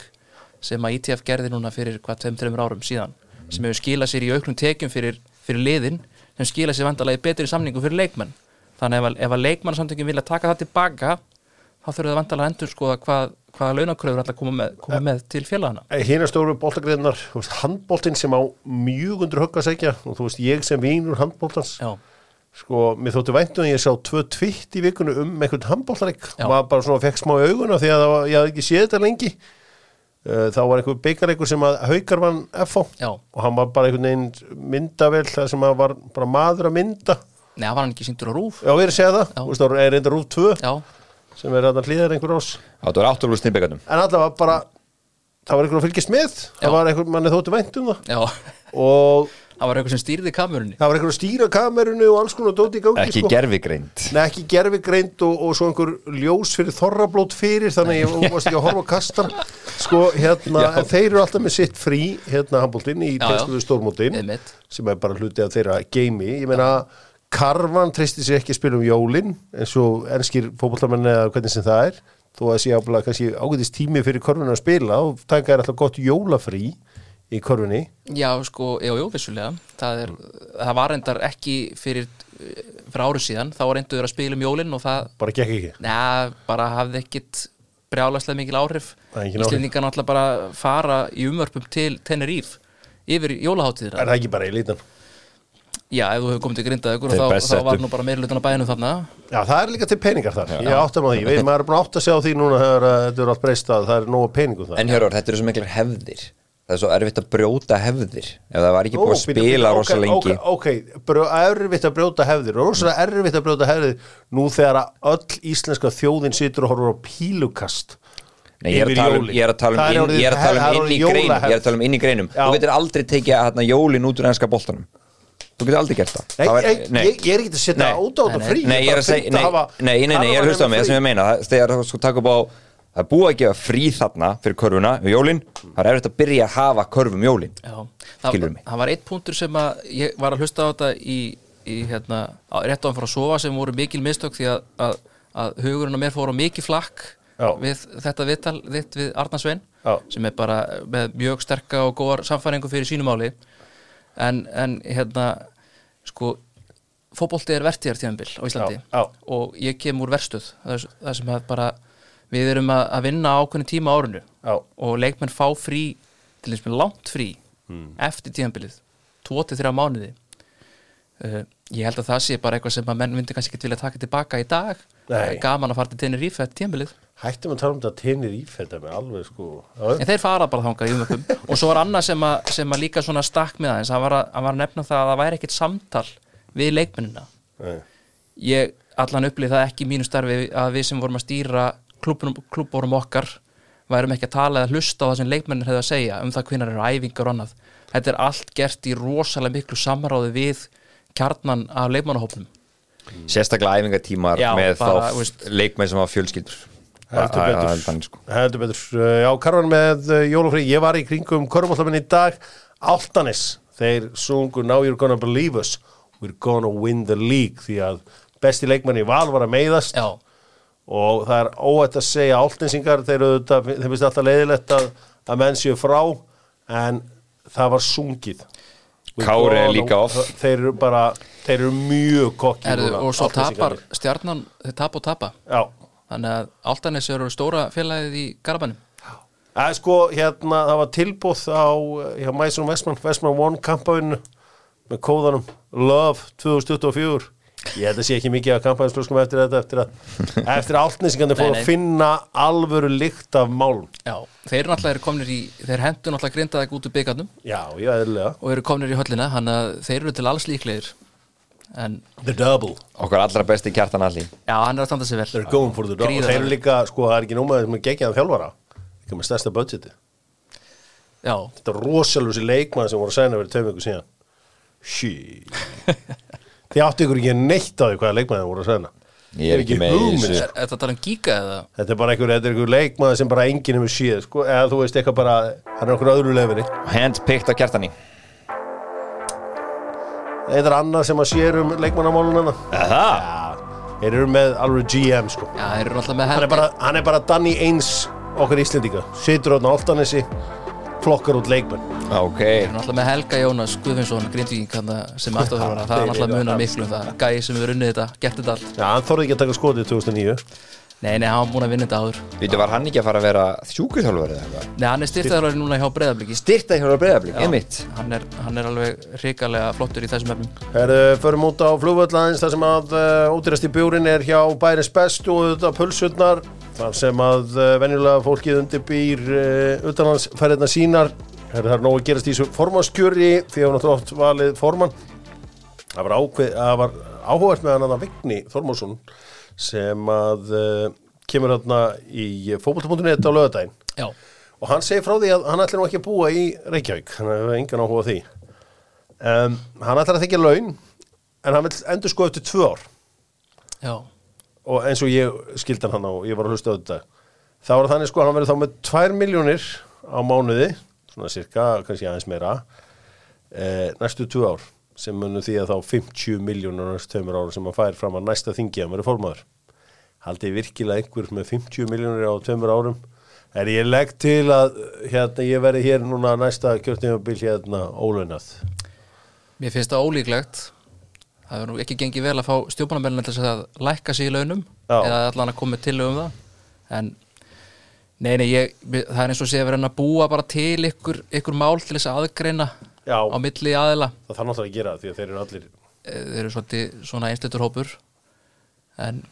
sem að ITF gerði núna fyrir hvað 2-3 árum síðan sem hefur skilað sér í auknum tekjum fyrir, fyrir liðin sem skilað sér vandalagi betri samningu fyrir leikmenn. Þannig ef að, að leikmannsamtökin vilja taka það tilbaka þá þurfum vandalega að endur skoða hvað, hvaða launakröfur ætla að koma með, koma með til félagana. Hina stóru boltagreðnar, handboltinn sem á mjög undir högg að segja og þú veist, ég sem vínur handboltans Já, sko, mér þótti væntum að ég sá tvö tvitt í vikunni um einhvern handboltarik Já. maður bara svona fekk smá í auguna því að var, ég hafði ekki séð þetta lengi. Uh, þá var einhver byggareikur sem að haukar vann FH Já. og hann var bara einhvern veginn myndavel það sem að var bara maður að mynda. Nei, það var hann ekki síndur á rúf Já, ég er að segja það, Já. þú veist, það er reynda rúf 2 Já, sem er að hlýðar einhver ás. Það var átturlúr snibbegatum en allavega bara, það var einhver að fylgjast með Já. það var einhver, manni þótti vænt um það. Já. Og Það var eitthvað sem stýrði kamerunni. Það var einhver að stýra kamerunu og alls konar dóti í gangi ekki sko. gerfigreind Nei, ekki gerfi greint og, og svo einhver ljós fyrir þorrablót fyrir þannig að ég varst ekki að horfa á kastar sko, hérna, en þeir eru alltaf með sitt frí hérna handbóltinn í Já, já. tengslu við stórmótin Einmitt. sem er bara hluti af þeirra geimi ég meina, Karvan treysti sér ekki að spila um jólin eins og ennskir fótbollamenn eða hvernig sem það er. Þó að sé ábúinlega kannski ágætist tími fyrir korfuna að spila og taka er alltaf gott jólafrí í korfunni Já, sko, já, jú, vissulega. Það, er, það var reyndar ekki fyrir, fyrir ári síðan. Þá reynduður að spila um jólin og það bara gekk ekki? Neða, bara hafði ekkit brjálaslega mikil áhrif. Íslendingar náttúrulega bara fara í umvörpum til Tenerife yfir jólaháttíðir er það ekki bara í lítan Já, ef þú hefur komið til grindaðugur þá, þá var nú bara meira hlutan að bænum þarna. Já, það er líka til peningar þar, ég áttam á því, veit, maður er bara átt að segja á því núna þegar uh, þetta er allt breyst að það er nóga peningum það. en hjörur, þetta eru svo miklar hefðir. Það er svo erfitt að brjóta hefðir. Ef það var ekki Ó, búið að spila bíddu, rosa lengi. Ok, ok, brjó, erfitt að brjóta hefðir, rosalega erfitt að brjóta hefðir nú þegar að öll íslenska þjóðin situr og horfur á pílukast Nei, ég er að tala um, að inn, orðið ég að tala hef- inn í greinum ég er að tala um inn í greinum. Já. þú getur aldrei tekið hérna, jólin út úr ennska boltanum þú getur aldrei gert það. Nei, Það var- ég, ég, ég er ekki að setja Nei. át á þetta Nei, frí. Nei, ég er að segja, nei, nei, nei, nei, ég er að hlusta á mig, það sem ég meina. Það- þegar þú sko taka upp á það er búið að gefa frí þarna fyrir körfuna um jólin, það er erfitt að byrja að hafa körf um jólin. Já, það, Skilurðu mig? það var eitt punktur sem að ég var að hlusta á þetta í, í hérna, á, rétt á hann fór að sofa sem voru mikil mistök því að, að, að hugurinn á mér fór á mikið flakk Já. við þetta viðtal þitt við Arna Svein Já. sem er bara með mjög sterka og góðar samfæringu fyrir sínumáli en, en hérna sko fótbolti er vertíðar tíðanbill á Íslandi Já, já. og ég kem úr verstuð það, það sem að bara við erum að, að vinna ákveðni tíma á árinu Já. og leikmenn fá frí til þess með langt frí eftir tíðanbilið 2-3 mánuði uh, ég held að það sé bara eitthvað sem að menn myndi kannski ekki vilja taka tilbaka í dag Nei. Gaman að fara til Tenerife eftir tíðanbilið Hættum að tala um þetta tenir í þetta með alveg sko. En þeir fara bara umökkum og svo var annað sem að, sem að líka svona stakk með aðeins. Hann var að, hann var að nefna það að það væri ekkit samtal við leikmennina. Nei. ég allan upplýð það ekki í mínu starfi að við sem vorum að stýra klúbórum okkar værum ekki að tala eða hlusta á það sem leikmennir hefði að segja um það hvinnar eru æfingar og annað. Þetta er allt gert í rosalega miklu samráði við kjarnan af leikmannahópnum. Sérstaklega æfingatímar Já, með bara, þá veist- leikmenn sem hafa fjölskyldur Heldur Það- betur. sko. Heldur betur, já, Karvan með uh, jólafrí, ég var í kringum Körfbóltaminn í dag, Altanis þeir sungu Now You're Gonna Believe Us. We're Gonna Win the League því að besti leikmann í val var að meiðast. Já, og það er óætt að segja áltinsingar, þeir, finnst alltaf leiðilegt að, að menn séu frá en það var sungið. Kári er líka off. þeir eru bara, þeir eru mjög kokki og svo tapar stjarnan, þeir tapa og tapa. Já, þannig að Altanes eru stóra félagið í Garabænum Það er sko, hérna, það var tilbúð á, hjá Mæsson Vestmann, Vestmann One kampaðinu með kóðanum Love 2024 Ég held að sé ekki mikið af kampæðinsflöskum eftir þetta eftir að, eftir að áltnesingandi fór Nei, að finna alvöru lykt af málum. Já, þeir eru náttúrulega komnir í þeir hendur náttúrulega grindaði út úr byggarnum Já, já, eðlilega. Og eru komnir í höllina hann að þeir eru til alls líklegir en The double. Okkar allra besti kjartan allir já, hann er að standa sig vel. They're going for the double. Gríðarlega. Þeir eru líka, sko, það er ekki nómaður sem er geggjaðan þjálfara Líka með stærsta budgeti. Já, Þetta er rosalur sér leikmann sem voru að sæna verið tveim ykkur síðan. Shit. Þið áttu ykkur ekki neitt á því hvaða leikmann þið voru að sæna. Ég er ekki með í þessu. sko. er þetta að tala um giga eða? Þetta er bara einhver, þetta er einhver leikmaður sem bara enginn hefur séð, sko, eða þú veist eitthvað bara, hann er okkur öðru lefinni. handpicked á kjartani Er annað sem að sér um leikmannamálunana. það? Þeir eru með alveg GM, sko. Já, þeir eru náttúrulega með Hann er bara, hann er bara Danny Eins okkar Íslendinga. Situr átna áltanessi, flokkar út leikmenn. ok, Þeir eru náttúrulega með Helga Jónas Guðvinsson Grindvíking sem afturþjálfara það er náttúrulega munar miklu um það gæi sem hefur unnið þetta, gert þetta allt Já, hann þorði ekki að taka skotið 2009. Nei, nei, hann var búin að vinna þetta áður. Vítu, var hann ekki að fara að vera sjúkuþjálfur eða eitthvað? Nei, hann er styrtaðalari núna hjá Breiðabliki. Styrta hjá breyðablík, einmitt. Hann er, hann er alveg hrikalega flottur í þessum efnum. Herðu, förum út á flugvöllaðins þar sem að uh, ódýrasti bjórin er hjá bæris best og þetta pulsurnar þar sem að uh, venjulega fólkið undirbýr uh, utanlandsferðina sínar. Herðu, það er nóg að gerast í þessu formannskjöri því að hún átt oft valið formann. Það var, ákveð, það var áhugavert með hann að Vigni Þormásson sem að uh, kemur hérna í fótbolta.net á lögadaginn Já, og hann segir frá því að hann ætlar nú ekki að búa í Reykjavík hann hefur engan áhuga því. Um, hann ætlar að þykja laun en hann vil endur sko eftir tvö ár. Já, og eins og ég skildan hann á ég var að hlusta á þetta. Þá var þannig sko að hann verður þá með 2 miljónir á mánuði svona cirka, kannski aðeins meira eh, næstu tvö ár sem munum því að þá 50 miljónur næstu tveimur ára sem hann fær fram að næsta þingi að verður formaður. Haldið virkilega einhver með 50 miljónir á tveimur árum. Er ég legg til að hérna ég verði hér núna næsta kjörtímabil hérna ólögnað mér finnst það ólíklegt. Það er nú ekki gengið vel að fá stjórnbánamælina til að lækka sig í launum Já. eða allan að koma til um það. En nei, nei, ég, það er eins og sé að vera að búa bara til ykkur, ykkur mál til þess að aðgreina Já. á milli aðila það þarf náttúrulega að gera því að þeir eru allir Eh, þeir eru svolítið svona einstötur hópur en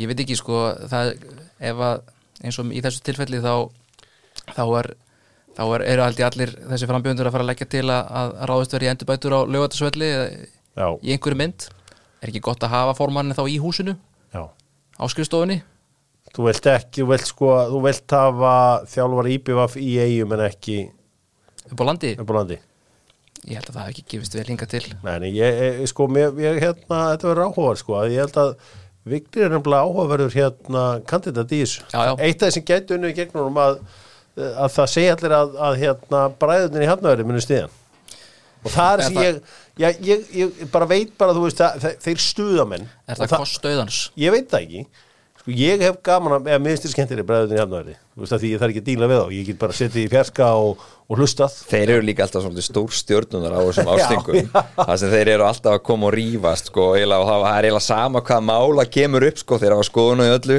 ég veit ekki sko það, ef að eins og í þessu tilfelli þá þá er þá er, eru allir þessi frambjöndur að fara að leggja til að, að ráðist verið endurbætur á lögatasvelli Já. í einhverju mynd er ekki gott að hafa formannin þá í húsinu Já. á skrifstofunni Þú vilt ekki, þú vilt sko, þú vilt hafa þjálfar íbjöfaf í eigum en ekki upp á landi upp á landi. Ég held að það hef ekki gefist vel hinga til Nei, ég, ég, sko, mér, ég, hérna, þetta verður áhugaverð, sko, ég held að Vigni er nefnilega áhugaverður hérna kandidat í þessu. Eitt af þessum gætu unnið í gegnum að, að það segja allir að, að hérna, bræðunir í hafnaverði muni stiðan. Og það er sem ég, ég, ég, ég bara veit bara, þú veist, að, þe- þeir stuðamenn. er það kost auðans Ég veit það ekki Sko ég hef gaman að, eða minnst þér skemmtir í bræðunni hafnaverði Þú veist að því ég þarf ekki að díla við þá. Ég get bara setið í fjarska og, og hlustað. Þeir eru líka alltaf svolítið stór stjórnunar á þessum já. Það sem þeir eru alltaf að koma og rífast sko, eiginlega, og það er eiginlega sama hvað mála kemur upp sko, þeir hafa skoðun og öllu.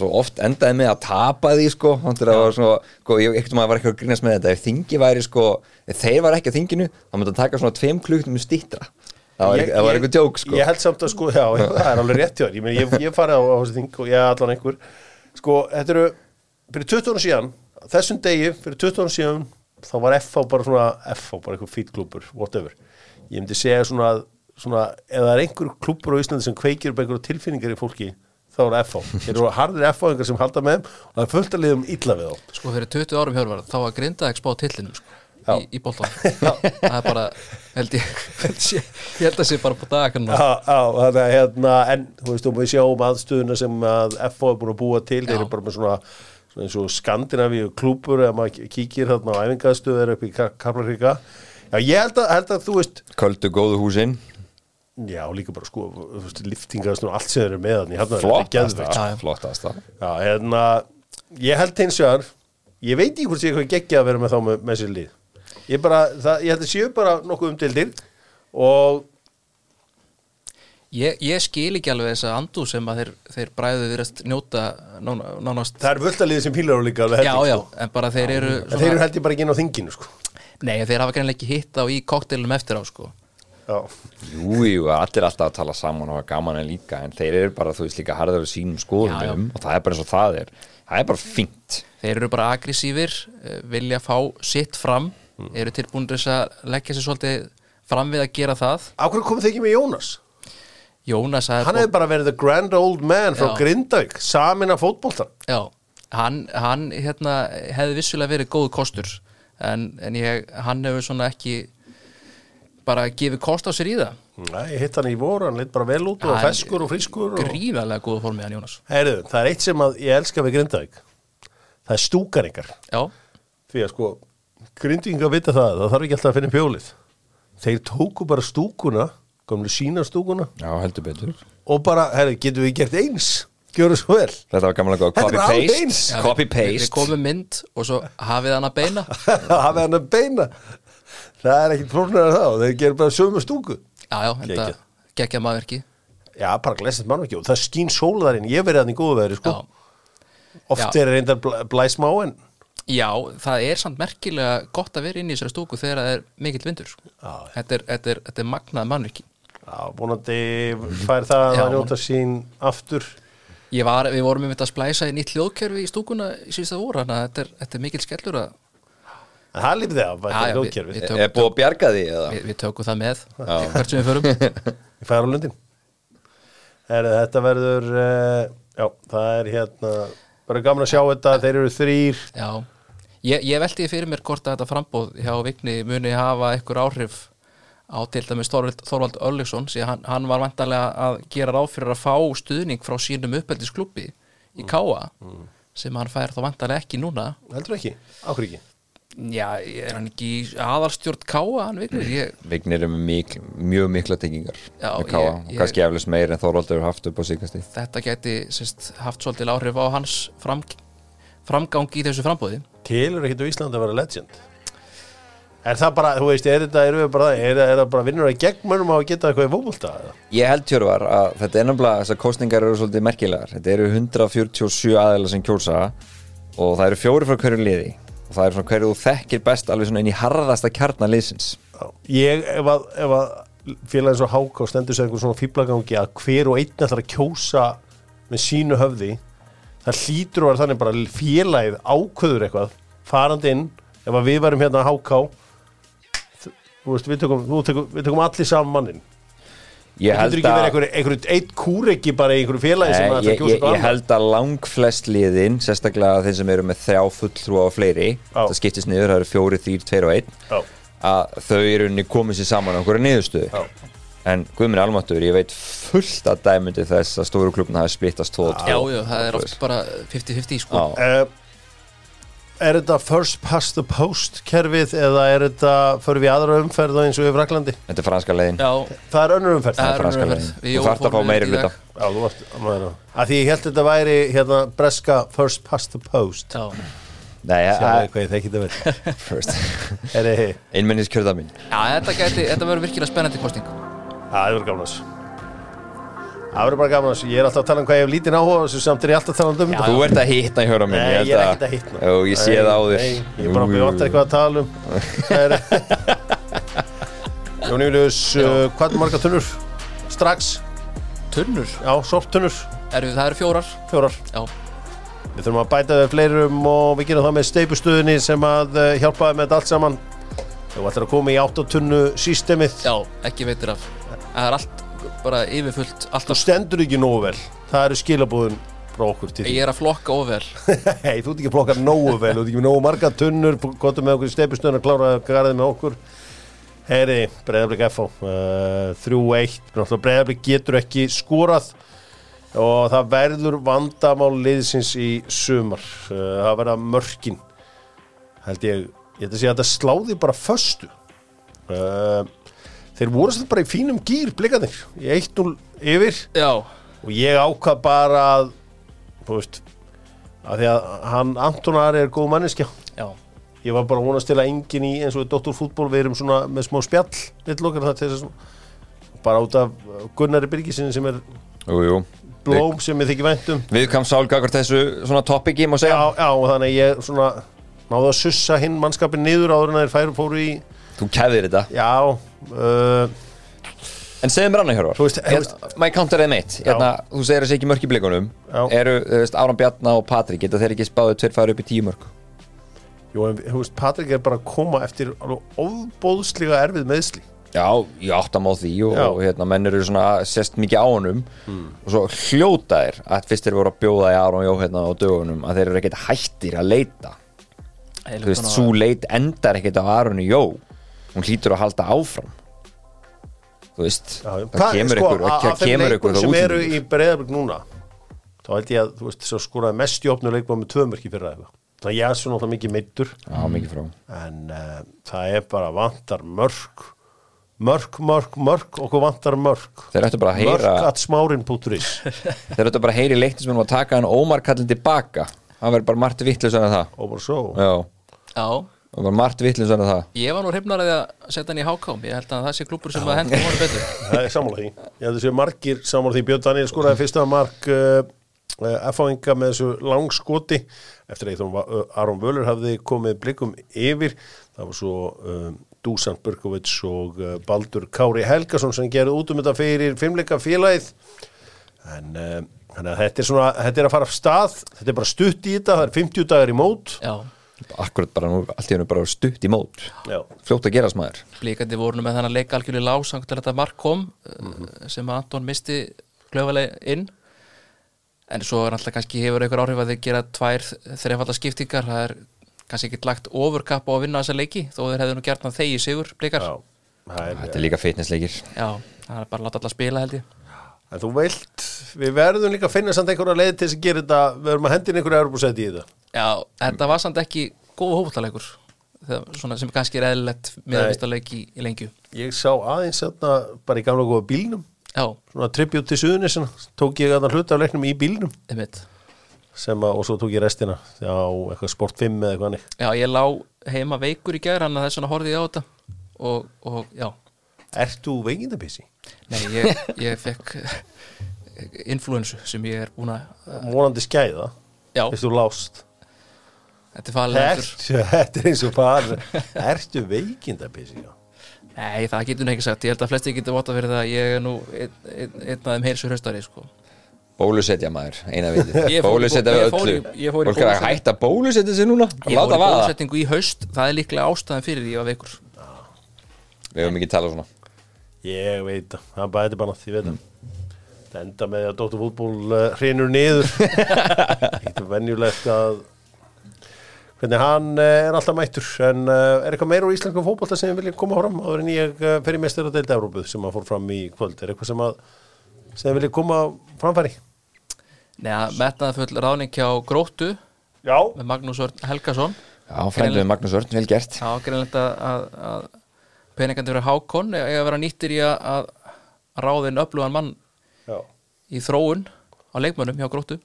Svo oft endaði með að tapa því sko, þannig að það var svona sko, ég ekkert maður var ekki að grínast með þetta. Ef þingi væri sko, ef þeir var ekki að þinginu þá myndi að taka svona tveim kluktum stýttra það var, Ég- ekki- það var eitthvað djók sko. Ég held samt að sko, já, það er alveg rétt hjá þér. Ég, meni, ég, ég farið á, á þessu þing og ég allan einhver. Sko, þetta eru fyrir 20 ára síðan, þessum degi fyrir 20 ára síðan, þá var FH bara svona FH, bara einhver fítklúpur whatever, ég myndi segja svona, að- svona ef það er einhver klúpur á Íslandi sem kveikir upp einhver tilfinningar í fólki þá er það FH, þeir eru harðir FH-ingar sem halda með þeim og það er fullt að liðum illa við þá. Sko fyrir 20 árum hjörvar þá var grinda ekki spá tillinum sko, Já. í, í boltan það er bara held ég ég held að sé bara på að hérna, en þú veist, þú við sjáum aðstöðuna sem að FO er búin að búa til, þeir eru bara með svona, svona eins og Skandinavíu klúpur eða maður kíkir þarna á æfingaðstöður upp í Kaplaríka. Já, ég held að, held að þú veist, Köldu góðu húsin já, líka bara sko, þú veist, liftingaðstöður og allt sem eru með þannig, hérna er flottasta, geðveikt. Já, já. Já, hérna, ég held hins vegar, ég veit ekki hvort sé eitthvað geggja að vera með þá með, með sér lið. Ég bara, það, ég held að séu bara nokkuð umdildir og Ég, ég skil ekki alveg þessa andu sem að þeir, þeir bræðu virðast njóta nána, nánast það er völdaliðið sem pílar á líka alveg Já, já, sko. en bara þeir eru En þeir eru held ég bara ekki inn á þinginu, sko. Nei, þeir hafa greinlega ekki hitt á í kokteilum eftir á sko. Já, Jú, jú, allir alltaf að tala saman og hafa gaman en líka en þeir eru bara, þú veist, líka harður sínum skoðunum og það er bara eins og það er. Það er bara fínt. Þeir eru bara aggressífir, eh, vilja fá sitt fram, eru tilbúin þess að leggja sér svolítið fram við að gera það. af hverju komið þið ekki með Jónas? Jónas Hann hefði bara verið the grand old man frá. Grindavík, samin af fótboltan Já, hann, hann hérna, hefði vissulega verið góð kostur en, en ég, hann hefur svona ekki bara gefið kost á sér í það. Nei, ég hitt hann í voru, hann leitt bara vel út og feskur og frískur og... gríðarlega góð formi hann Jónas. Heyrðu, það er eitt sem að ég elska við Grindavík. Það er stúkaringar. Já, Því að sko, Grindvíkingar vita það Það þarf ekki alltaf að finna pjólið Þeir tóku bara stúkuna Komlu sína stúkuna Já, heldur betur. Og bara, herri, getum við gert eins? Gjöru svo vel. Þetta var gaman að góða Þetta alveg copy-paste eins. Já, við- Við Copy-paste komum mynd og svo hafið hann að beina. Hafið hann að beina. Það er ekki flóknar að það. Þeir gerir bara sömu stúku. Já, já, þetta Geggjað. geggja maðurki Já, bara glesist mannverki og það skín sólaðarinn Ég verið hann í góðu veðri, sko. Já, Oft Já. er reyndar blæ, blæsmá en já, það er samt merkilega gott að vera inn í þessari stúku þegar það er mikill vindur. Já. þetta, er, þetta, er, þetta er magnað mannvirki. Já, vonandi fær það að njóta sín aftur. Ég var, Við vorum um þetta að splæsa í nýtt hljóðkerfi í stúkuna í síðasta voru þannig að þetta er, þetta er mikill skellur að En það lífið það, þetta er við- hljóðkerfið við- Er búið að bjarga því eða? við, við tökum það með hvert sem við förum. Fæður á lundin. Er, Þetta verður uh, Já, það er hérna bara gaman að sjá þetta, þeir eru þrýr Já, ég, ég velti því fyrir mér hvort að þetta frambóð hjá Vigni muni hafa einhver áhrif á til dæmis Þorvald, Þorvald Örlyksson því hann, hann var vantarlega að gera ráð fyrir að fá stuðning frá sínum uppeldisklubbi í Káa sem hann fær þá vantarlega ekki núna. Heldur ekki, áhverju ekki? Já, er hann ekki aðalstjórn Káa hann Vignir? Ég, Vignir er mikl, mjög mikla tengingar Já, með Káa, ég- ég- kannski eflust meir en Þorvaldur hefur haft upp á síkasti þetta geti sérst, haft svolítil áhrif á hans fram, framgang í þessu frambóði Tilur ekkert á Íslandi að vera legend Er það bara, þú veist, er þetta, bara er, er það bara vinnur að gegn mönnum á að geta eitthvað í fótbolta? eða? Ég held Hjörvar að þetta er nefnilega þessar kostningar eru svolítið merkilegar þetta eru 147 aðeila sem kjósa og það eru fjóri frá hverju liði og það eru svona hverju þú þekkir best alveg svona inn í harðasta kjarnar liðsins Já. Ég, ef að, ef að félagin svo háká stendur sér einhver svona fýblagangi að hver og einn ætlar að kjósa með sínu höfði það hlýtur að vera þannig bara félagið ákvöður eitthvað farandi inn, ef að við varum hérna að háká. Við tökum, tökum, tökum allir saman mannin Ég það ekki einhver, einhver eitt kúreki bara í einhverju félagi sem Nei, ætlar að ég, kjósa ég, held að lang flest liðin sérstaklega þeir sem eru með þrjá fulltrúa og fleiri Já. það skiptist niður, það eru fjóri, þrýr, tveir og einn að þau eru komið sér saman á einhverju niðurstöðu. En Guðminn Almatur, ég veit fullt að dæmundi þess að stóru klubna hafi splittast og Já, já, það er oft bara 50-50 sko. Uh, er þetta first past the post kerfið eða er þetta fyrir við aðra umferð eins og í Fraklandi? Þetta er franska leiðin. Já, Það er önnur umferð. Það er franska leiðin. Þú Jói þarft að fá meiri hluta. Já, þú varst að Að því ég held þetta væri hérna breska first past the post. Já. Nei, Sjáðu ja, hvað ég þekki þetta vel. First Er þið Einmennis kjörða mín Já, þetta, gæti, þetta verður virkilega spennandi kosting Það verður gaman að þessu. Það verður bara gaman að þessu. Ég er alltaf að tala um hvað ég hef lítinn áhuga á þessu samt er ég alltaf að tala um þetta. Þú ert að hitta hjörða mín Nei, held ég er ekkert að hitta. Jú, ég sé það á þér. Nei, ég er bara að bjóta eitthvað að tala um. Er Jón Július, uh, hvað er marga tunnur? Strax, Tunnur, já, sorptunnur, eru, það eru fjórar. Fjórar. Já, Við þurfum að bæta við fleirum og við gerum það með steipustöðinni sem að uh, hjálpaði með þetta allt saman. Þú ætlar að koma í 8 tunnu sístemið já, ekki veitir af Það er allt bara yfirfullt Þú alltaf, stendur ekki nógu vel. Það eru skilabúðun frá okkur til því Ég er að flokka ofvel Hei, þú ert ekki að plokka nógu vel. Þú ert ekki með nógu marga tunnur Kvotum með okkur í steipustöðin að klára garðið með okkur. Heyri, Breiðarblik FH uh, 3-1 Náttúrulega Breiðarblik getur ekki skorað og það verður vandamál liðsins í sumar. Uh, það verða mörkin held ég, ég held að sé að þetta sláði bara föstu. Uh, þeir voru samt bara í fínum gýr blikanir, í 1-0 yfir. Já, og ég ákvað bara að þú veist að því að hann Anton Ari er góð manneskja. Já, ég var bara að til að enginn í eins og í Dr. Fútból við erum svona með smá spjall það að bara út af Gunnari Birgisinni sem er Jú, jú. blóm sem ég þykir væntum Við kam sálgakar þessu svona topiki má segja. Já, og þannig ég svona náðu að sussa hinn mannskapin niður áður en þeir færu fóru í Þú kæðir þetta. Já, uh, En segðu mér annað Hjörvar. Þú veist- þú Hérna, Maður counter þeim eitt hérna, Þú segir þessi ekki mörk í blikunum. Já. Eru, þú veist, Áram Bjarna og Patrik Geta þeir ekki spáðu tveir færi upp í tíu mörk? Jú, en þú veist, Patrik er bara að koma eftir alveg ofbóðslega erfið meðsli Já, ég átt að má því og, og hérna, menn eru svona sest mikið á honum. Og svo hljóta þeir að fyrst þeir voru að bjóða í Aron Jó hérna á dögunum að þeir eru ekkert hættir að leita. Þú veist, svo leit endar ekkert á Aroni Jó hún hlýtur að halda áfram. Þú veist, það kemur ykkur sko, það kemur ykkur sem það eru í útlendingur. Breiðabrygg núna þá held ég að, þú veist, svo skoraði mest í opnu leikmann með tvö mörki fyrir eitthvað þannig að ég er svo náttúrulega mikið meittur Já, mikið frá. En uh, það er bara vantar mörk mörk, mörk, mörk okkur vantar mörk. Þeir ættu bara að mörk heyra at smárin.is þeir ættu bara að heyra í leiknum sem að taka hann Ómar kallin tilbaka hann verður bara margt vittlust en það. Bara svo. Já, Já, og bara margt vittlust en það. Ég var nú hrifnar að því að setja hann í hákám Ég held að það sé klúpur sem að henda honum betur. Það er sammála því. Ég held að sé margir sammála því. Björn Daniel skoraði fyrsta mark uh, uh, F-áinga með þessu langskoti. Eftir að Va- uh, Aron Völur hafði komið blikum yfir. Það var svo um, Dusan Burkovits og uh, Baldur Kári Helgason sem gerði út um þetta fyrir fimmleika félagið. En uh, að þetta er svona þetta er að fara af stað, þetta er bara stutt í þetta það 50 dagar í mót Já, akkurat bara nú, allt í hennu bara stutt í mót. Já. fljótt að gerast maður. Blíkandi voru nú með þannig að leika algjörlega lásang til þetta mark kom Mhm. uh, sem Anton misti klöfalega inn. En svo er alltaf kannski hefur einhver áhrif að þeir gera tvær þreifalda skiptingar. Það er kannski ekki lagt ofurkapp á að vinna þessa leiki þó þeir hefðu nú gert hann þegi sigur blíkar Já, það er, þetta er líka fitnessleikir Já, það er bara að láta alla spila held ég En þú vilt, við verðum líka að finna samt einhverja leið til þess að gera þetta, við verðum að hendina einhverja Europasæti í þetta. Já, þetta var samt ekki góð hóputalegur svona sem kannski er eðlilegt með að vista leik í, í lengju. Ég sá aðeins þarna bara í gamla góða bílnum, Já, svona tribut til suðunisina, tók ég að hluta af leiknum í bílnum. Einmitt. Sem að, og svo tók ég restina á eitthvað Sport 5 eða eitthvað hannig. Já, ég lá heima veikur í gær hann að þess vegna horfði ég á þetta. Og, og já, Ert þú veikindabissi? nei, ég, ég fekk influensu sem ég er búin að Vonandi skæða, Já, fyrst þú lást. þetta er Ertu, þetta er eins og far, ertu veikindabissi? Já. Nei, það getur nú ekki sagt, ég held að flesti getur vota fyrir það að ég er nú einn ein, ein af þeim heilsu hraustari sko. bólusetja maður, eina vitið. Ég fór í bólusetja bó- við ég fór í- öllu fólk er að hætta bólusetja sig núna. Ég fór í vaða, bólusetningu í haust. Það er líklega ástæðan fyrir því að veikur. Við höfum ekki talað svona Ég veit það, það er bara, nátt, ég veit það. Það enda með að Dóttur fútból uh, hrinur niður. Þetta er venjulegt að hvernig hann uh, er alltaf mættur. En uh, er eitthvað meira úr íslenskum fótbolta sem ég vilja koma fram áður en ég uh, fer í mestur að deilda Európuð sem að fór fram í kvöld. Er eitthvað sem að sem vilja koma framfæri? Nei, metnaði full ráðning hjá Gróttu Já. með Magnús Örn Helgason já, frænduði Magnús Örn, vel gert greinlegt að, að, að peningandi fyrir hákon eiga að vera nýttir í að, ráðin öflugan mann Já, í þróun á leikmönnum hjá Gróttu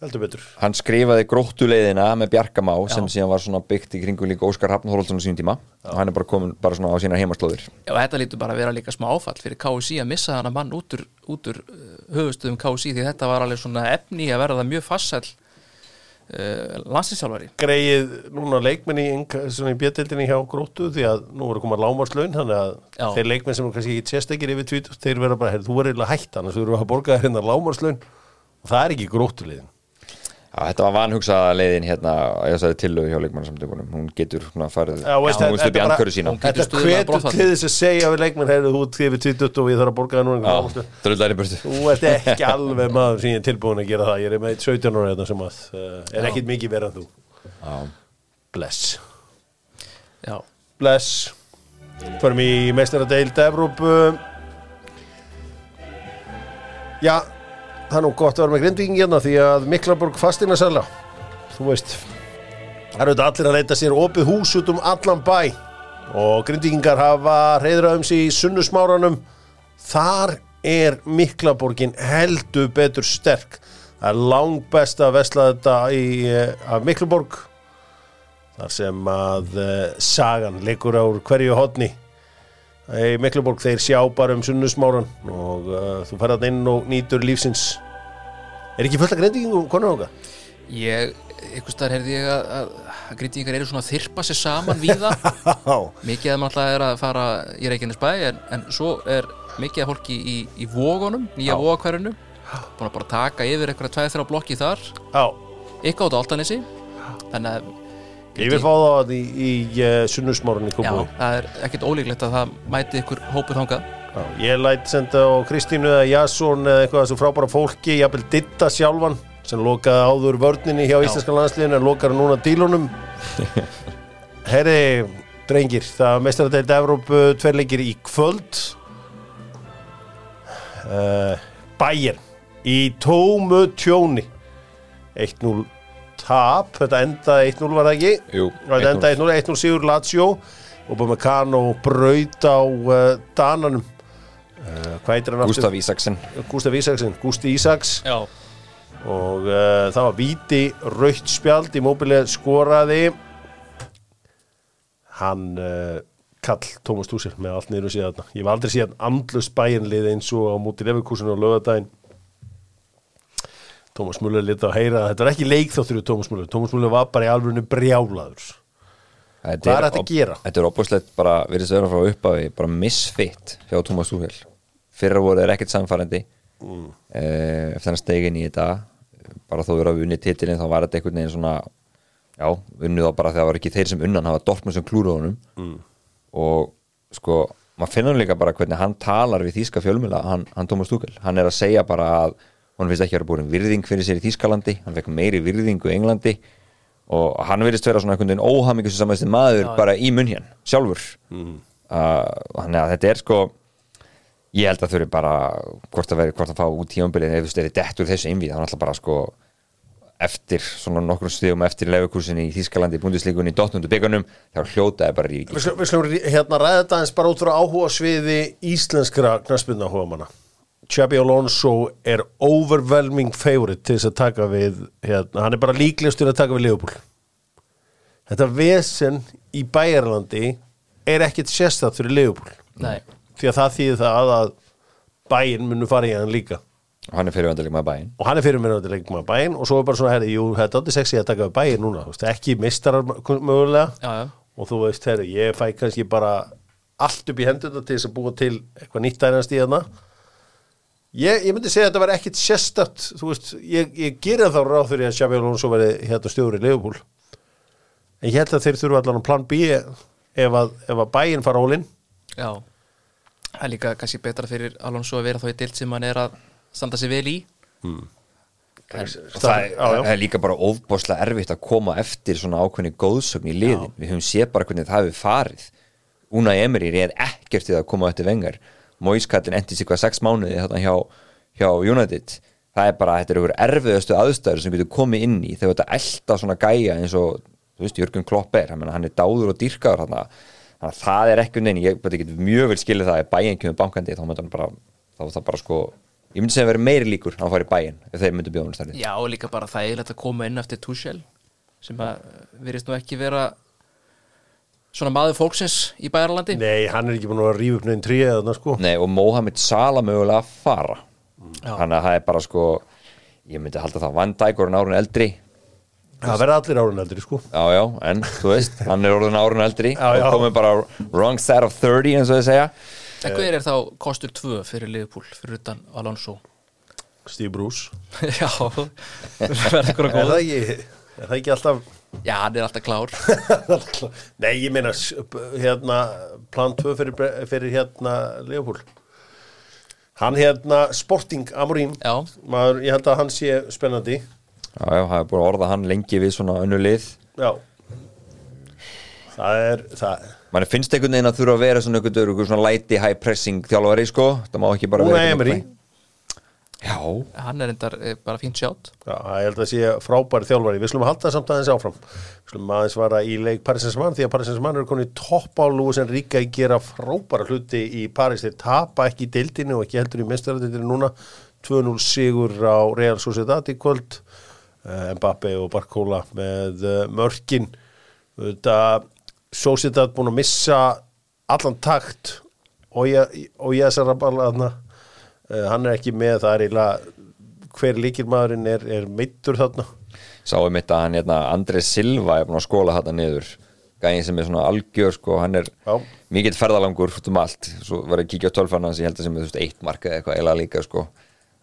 heldur betur. hann skrifaði gróttuleiðina með Bjarkamá sem Já. síðan var svona byggt í kringu líka Óskar Hafn Þorvaldsson á sínum tíma og hann er bara komin bara svona á sína heimaslóðir Já, þetta lítur bara að vera líka smá áfall fyrir KSI að missa hana mann út úr, út úr uh, höfustuðum KSI því þetta var alveg svona efni að verða mjög fassæll uh, landsinsjálfari Greið núna leikmenn í, bjöldildinni hjá gróttu því að nú eru komað lámarslaun þannig að Já. þeir leikmenn sem kannski ekki sérstakir yfir tvít þeir vera bara, heyrðu, þú verður eiginlega hætt annars þú eru að borga þér hérna lámarslaun og það er ekki gróttuliðin Já, þetta var vanhugsaða leiðin hérna ég sagði tillögu hjá leikmannsamtökunum hún getur svona farið Já, veist, hún stuði bjankörðu sína. Þetta hvetur til þess að segja við leikmenn heyrðu þú yfir tvít og ég þarf að borga þér núna. Já, Þú ert ekki alveg maður sem ég er tilbúin að gera það. Ég er með 17 ára hérna sem að uh, er ekkit mikið verið en þú. Já, Bless. Já, Bless. Förum í meistaradeild Evrópu. Já Það er nú gott að vera með grindvíking hérna því að Miklaborg fastina sæla Þú veist Það eru þetta allir að leita sér opið hús út um allan bæ. Og grindvíkingar hafa reyðra um sig í sunnusmáranum Þar er Miklaborgin heldur betur sterk. Það er langt best að vesla þetta í, eh, af Miklaborg þar sem að uh, sagan leikur á hverju hodni í Mikluborg þeir sjá bara um sunnusmáran og uh, þú ferðat inn og nýtur lífsins. Er ekki fullt að greintingum konar okkar? ég, einhvers staðar heyrði ég að, að grindingar eru svona að þyrpa sér saman víða. Já, mikið af maður er að fara í Reykjanesbæ en, en svo er mikið af fólki í, í vógunum, nýja vógakverðinu búin að bara taka yfir eitthvað tveið þrjá blokki þar. Já. Eitthvað át á Altanesi þannig að Ég vil fá það í, í uh, sunnusmórun í já, það er ekkert ólíklegt að það mæti ykkur hópur þangað. Já, Ég læt senda á Kristínu eða Jasson eða eitthvað þessu frábæra fólki jafnvel Ditta sjálfan sem lokaði áður vörninni hjá íslenska landsliðinu en lokar núna dílunum. Herri, drengir það mestaradeild Evrópu tverleikir í kvöld. Uh, Bayern í tómu tjóni. 1-0 tap. Þetta endaði 1-0 var það ekki? Jú, þetta endaði 1-0 1-0 sigur Lazio. Og Bumacano braut á uh, Dananum. Uh, hvað heitir hann Gustaf Ísaksen. Gustaf Ísaksen, Gusti Ísaks. Já, og uh, það var víti raukt spjald í móbilið skoraði. Hann uh, kall Tómas Túsir með allt niður og síðan ég var aldrei síðan andlust bæinlið eins og á múti Leverkusen og lögadaginn Tómas Muller liti að heyra að þetta er ekki leikþáttur í Tómas Muller Tómas Muller var bara í alvörinu brjálaður Þetta Hvað er hægt að gera? Þetta er opbúslegt bara, virðist vera frá upphafi bara misfitt hjá Thomas Tuchel Fyrra voru þeir ekkert samfærandi mm. eftir hann stegin í þetta bara þó verið að unni titilin þá var þetta einhvern veginn svona já, unnið þá bara þegar það var ekki þeir sem unnan það var Dortmund sem klúra honum mm. og sko, maður finnur líka bara hvernig hann talar við þýska fjölmjöla hann, hann Thomas Tuchel, hann er að segja bara að hann finnst ekki að vera búin virðing fyrir sér í Þýskalandi. Hann fekk meiri virðingu í Englandi. Og hann verðist vera svona einhvern veginn óhamingus samæðist maður bara í munn hér sjálfur mm. þannig að þetta er sko ég held að þau eru bara hvort að veri, hvort að fá út tímabilið ef þú styrir dettur þessu innvíð, þannig að bara sko eftir svona nokkrum stíðum eftir lefukursin í Þýskalandi, búndislíkunni, Dottundu byggunum, þá hljótaði bara ríki Við rí- hérna ræða þetta eins bara út frá áhuga sviði íslenskra knaspinna manna Chabi Alonso er overwhelming favorite til þess að taka við hérna, hann er bara líklegastur að taka við Liverpool. Þetta vesen í Bæjarlandi er ekkit sérstætt fyrir Liverpool. Nei. Því að það þýðir það að bæinn munu fara í hann líka. Hann er fyrirvendaleg með bæinn og hann er fyrir mér að leika með bæinn og svo er bara svona, herri, jú, þetta er sexy að taka við bæinn núna, veist, ekki mistarar mögulega. Já, já, og þú veist, herri, ég fæ kannski bara allt upp í hendurna til þess að búa til eitthvað nýtt dænast í hana ég, ég myndi segja að þetta var ekkit sérstætt þú veist, ég, ég gera þá ráð fyrir að Xabi Alonso veri hérna stjóri í Leifupúl en ég held að þeir þurfa allan plan B ef að, ef að bæinn fara hólinn já. Það er líka kannski betra fyrir Alonso að vera þá í dild sem hann er að standa sig vel í. Það er, já, já. það er líka bara ofbáslega erfitt að koma eftir svona ákveðni góðsögn í liðin við höfum séð bara hvernig það hefur farið. Una Emery er ekkert til að koma eftir vengar Moiskallin endi sig hvað sex mánuði þarna hjá, hjá United. Það er bara, þetta er ykkur erfiðustu aðstæður sem getur komið inn í þegar þetta elda svona gæja eins og, þú veist, Jörgun Klopp er. Hann, hann er dáður og dýrkaður þarna. Þannig að það er ekki neini, ég ekki mjög vel skilið það að bæinn kemur bankandi þá myndi hann bara, þá er það bara sko ég myndi segja að vera meiri líkur að hann fari í bæinn ef þeir myndi bjóðum stærri já, líka bara þægilegt að koma inn eftir Tuchel sem að virðist nú ekki vera svona maður fólksins í Bæjarlandi Nei, hann er ekki búin að rífa upp nefn tríða þarna sko. Nei, og Mohamed Salah mögulega að fara. Þannig að það er bara sko ég myndi halda það. Van Dijk orðin árun eldri. Það verða allir árun eldri sko. Já, já, en þú veist, hann er orðin árun eldri. Já, já. og komið bara wrong side of 30 eins og þið segja. En hver er þá kostur 2 fyrir Liverpool fyrir utan Alonso? Steve Bruce. Já, verður ykkur að Er það ekki, er það ekki alltaf já, hann er alltaf klár. Nei, ég meina hérna, plan 2 fyrir, fyrir hérna Leopold Hann hérna Sporting Amorim. Já, Maður, ég held að hann sé spennandi. Já, já, það er búin að orða hann lengi við svona önnu lið. Já. Það er það, mann finnst einhvern veginn að þurfa að vera svona einhvern veginn svona lighty high pressing þjálfari sko, það má ekki bara Una vera Emery já, hann er endar bara fínt sjátt Já, ég held að sé frábæri þjálfari. Við slum að halda samt aðeins áfram. Við slum aðeins vara í leik Paris Saint-Germain Því að Paris Saint-Germain eru konið í topp á Lúis Enrique að gera frábæra hluti í Paris Þeir tapa ekki í deildinu og ekki heldur í mestaradildinu núna. 2-0 sigur á Real Sociedad í kvöld. Uh, Mbappe og Barcola með uh, mörkin. Þetta Sociedad búin að missa allan takt. Og ég, og ég þessar að hann er ekki með það er eiginlega hver líkilmaðurinn er, er meittur þarna. Sáum mitt að hann, hérna, Andrés Silva er búin að skóla þetta niður. Gæðin sem er svona algjör, sko, hann er Já. mikill ferðalangur út um allt. Svo var ég að kíkja á tölfann hans, ég held að sem er, þú veist, eitt mark eða eitthvað eiginlega líka, sko.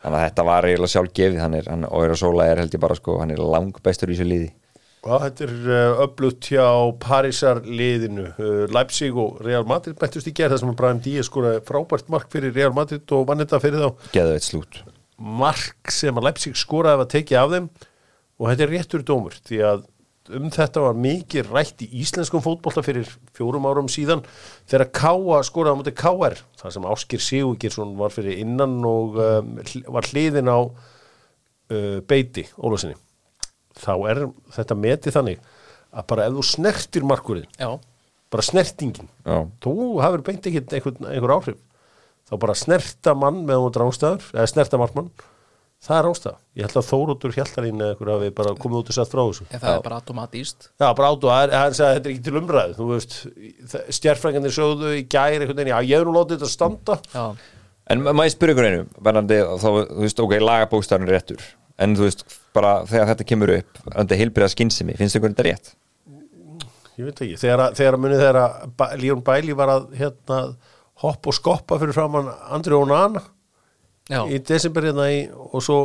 Þannig að þetta var eiginlega sjálf gefið, hann er, hann, Óira Sóla er held ég bara, sko, hann er lang bestur í þessu liði. Já, þetta er uh, öflutt hjá Parísar liðinu uh, Leipzig og Real Madrid bættust í gerð þar sem að Brahim Díaz skoraði frábært mark fyrir Real Madrid og vann þetta fyrir þá. Geðu eitt slút. Mark sem að Leipzig skoraði var tekið af þeim og þetta er réttur dómur því að um þetta var mikið rætt í íslenskum fótbolta fyrir fjórum árum síðan þegar Káa skoraði á móti KR þar sem Áskir Sigurgeirsson var fyrir innan og um, var hliðin á uh, beiti Ólasinni þá er þetta metið þannig að bara ef þú snertir markurinn Já, bara snertingin Já, þú hafur beint ekkert einhver, einhver áhrif þá bara snerta mann með hún rángstæður eða snerta markmann það er rángstæð ég held að Þóróttur Hjaltarín eða einhver hafi bara komið út og sett frá þessu. En það er bara automatíst já bara áttu að að þetta er ekki til umræðu þú veist, stjærfrængandi sögðu í gæri einhvern veginn, já ég hef nú látið þetta standa. Já, En ma- maður spyrir ykkur einu, verðandi þá, þú veist, ok, lagabókstafn er réttur en þú veist, bara þegar þetta kemur upp andi heilbriða skynsemi, finnst ykkur þetta rétt? ég veit ekki, þegar, að- þegar munið þegar Líón Bæli var að hérna, hoppa og skoppa fyrir framann Andri Ónana í desember hérna í, og svo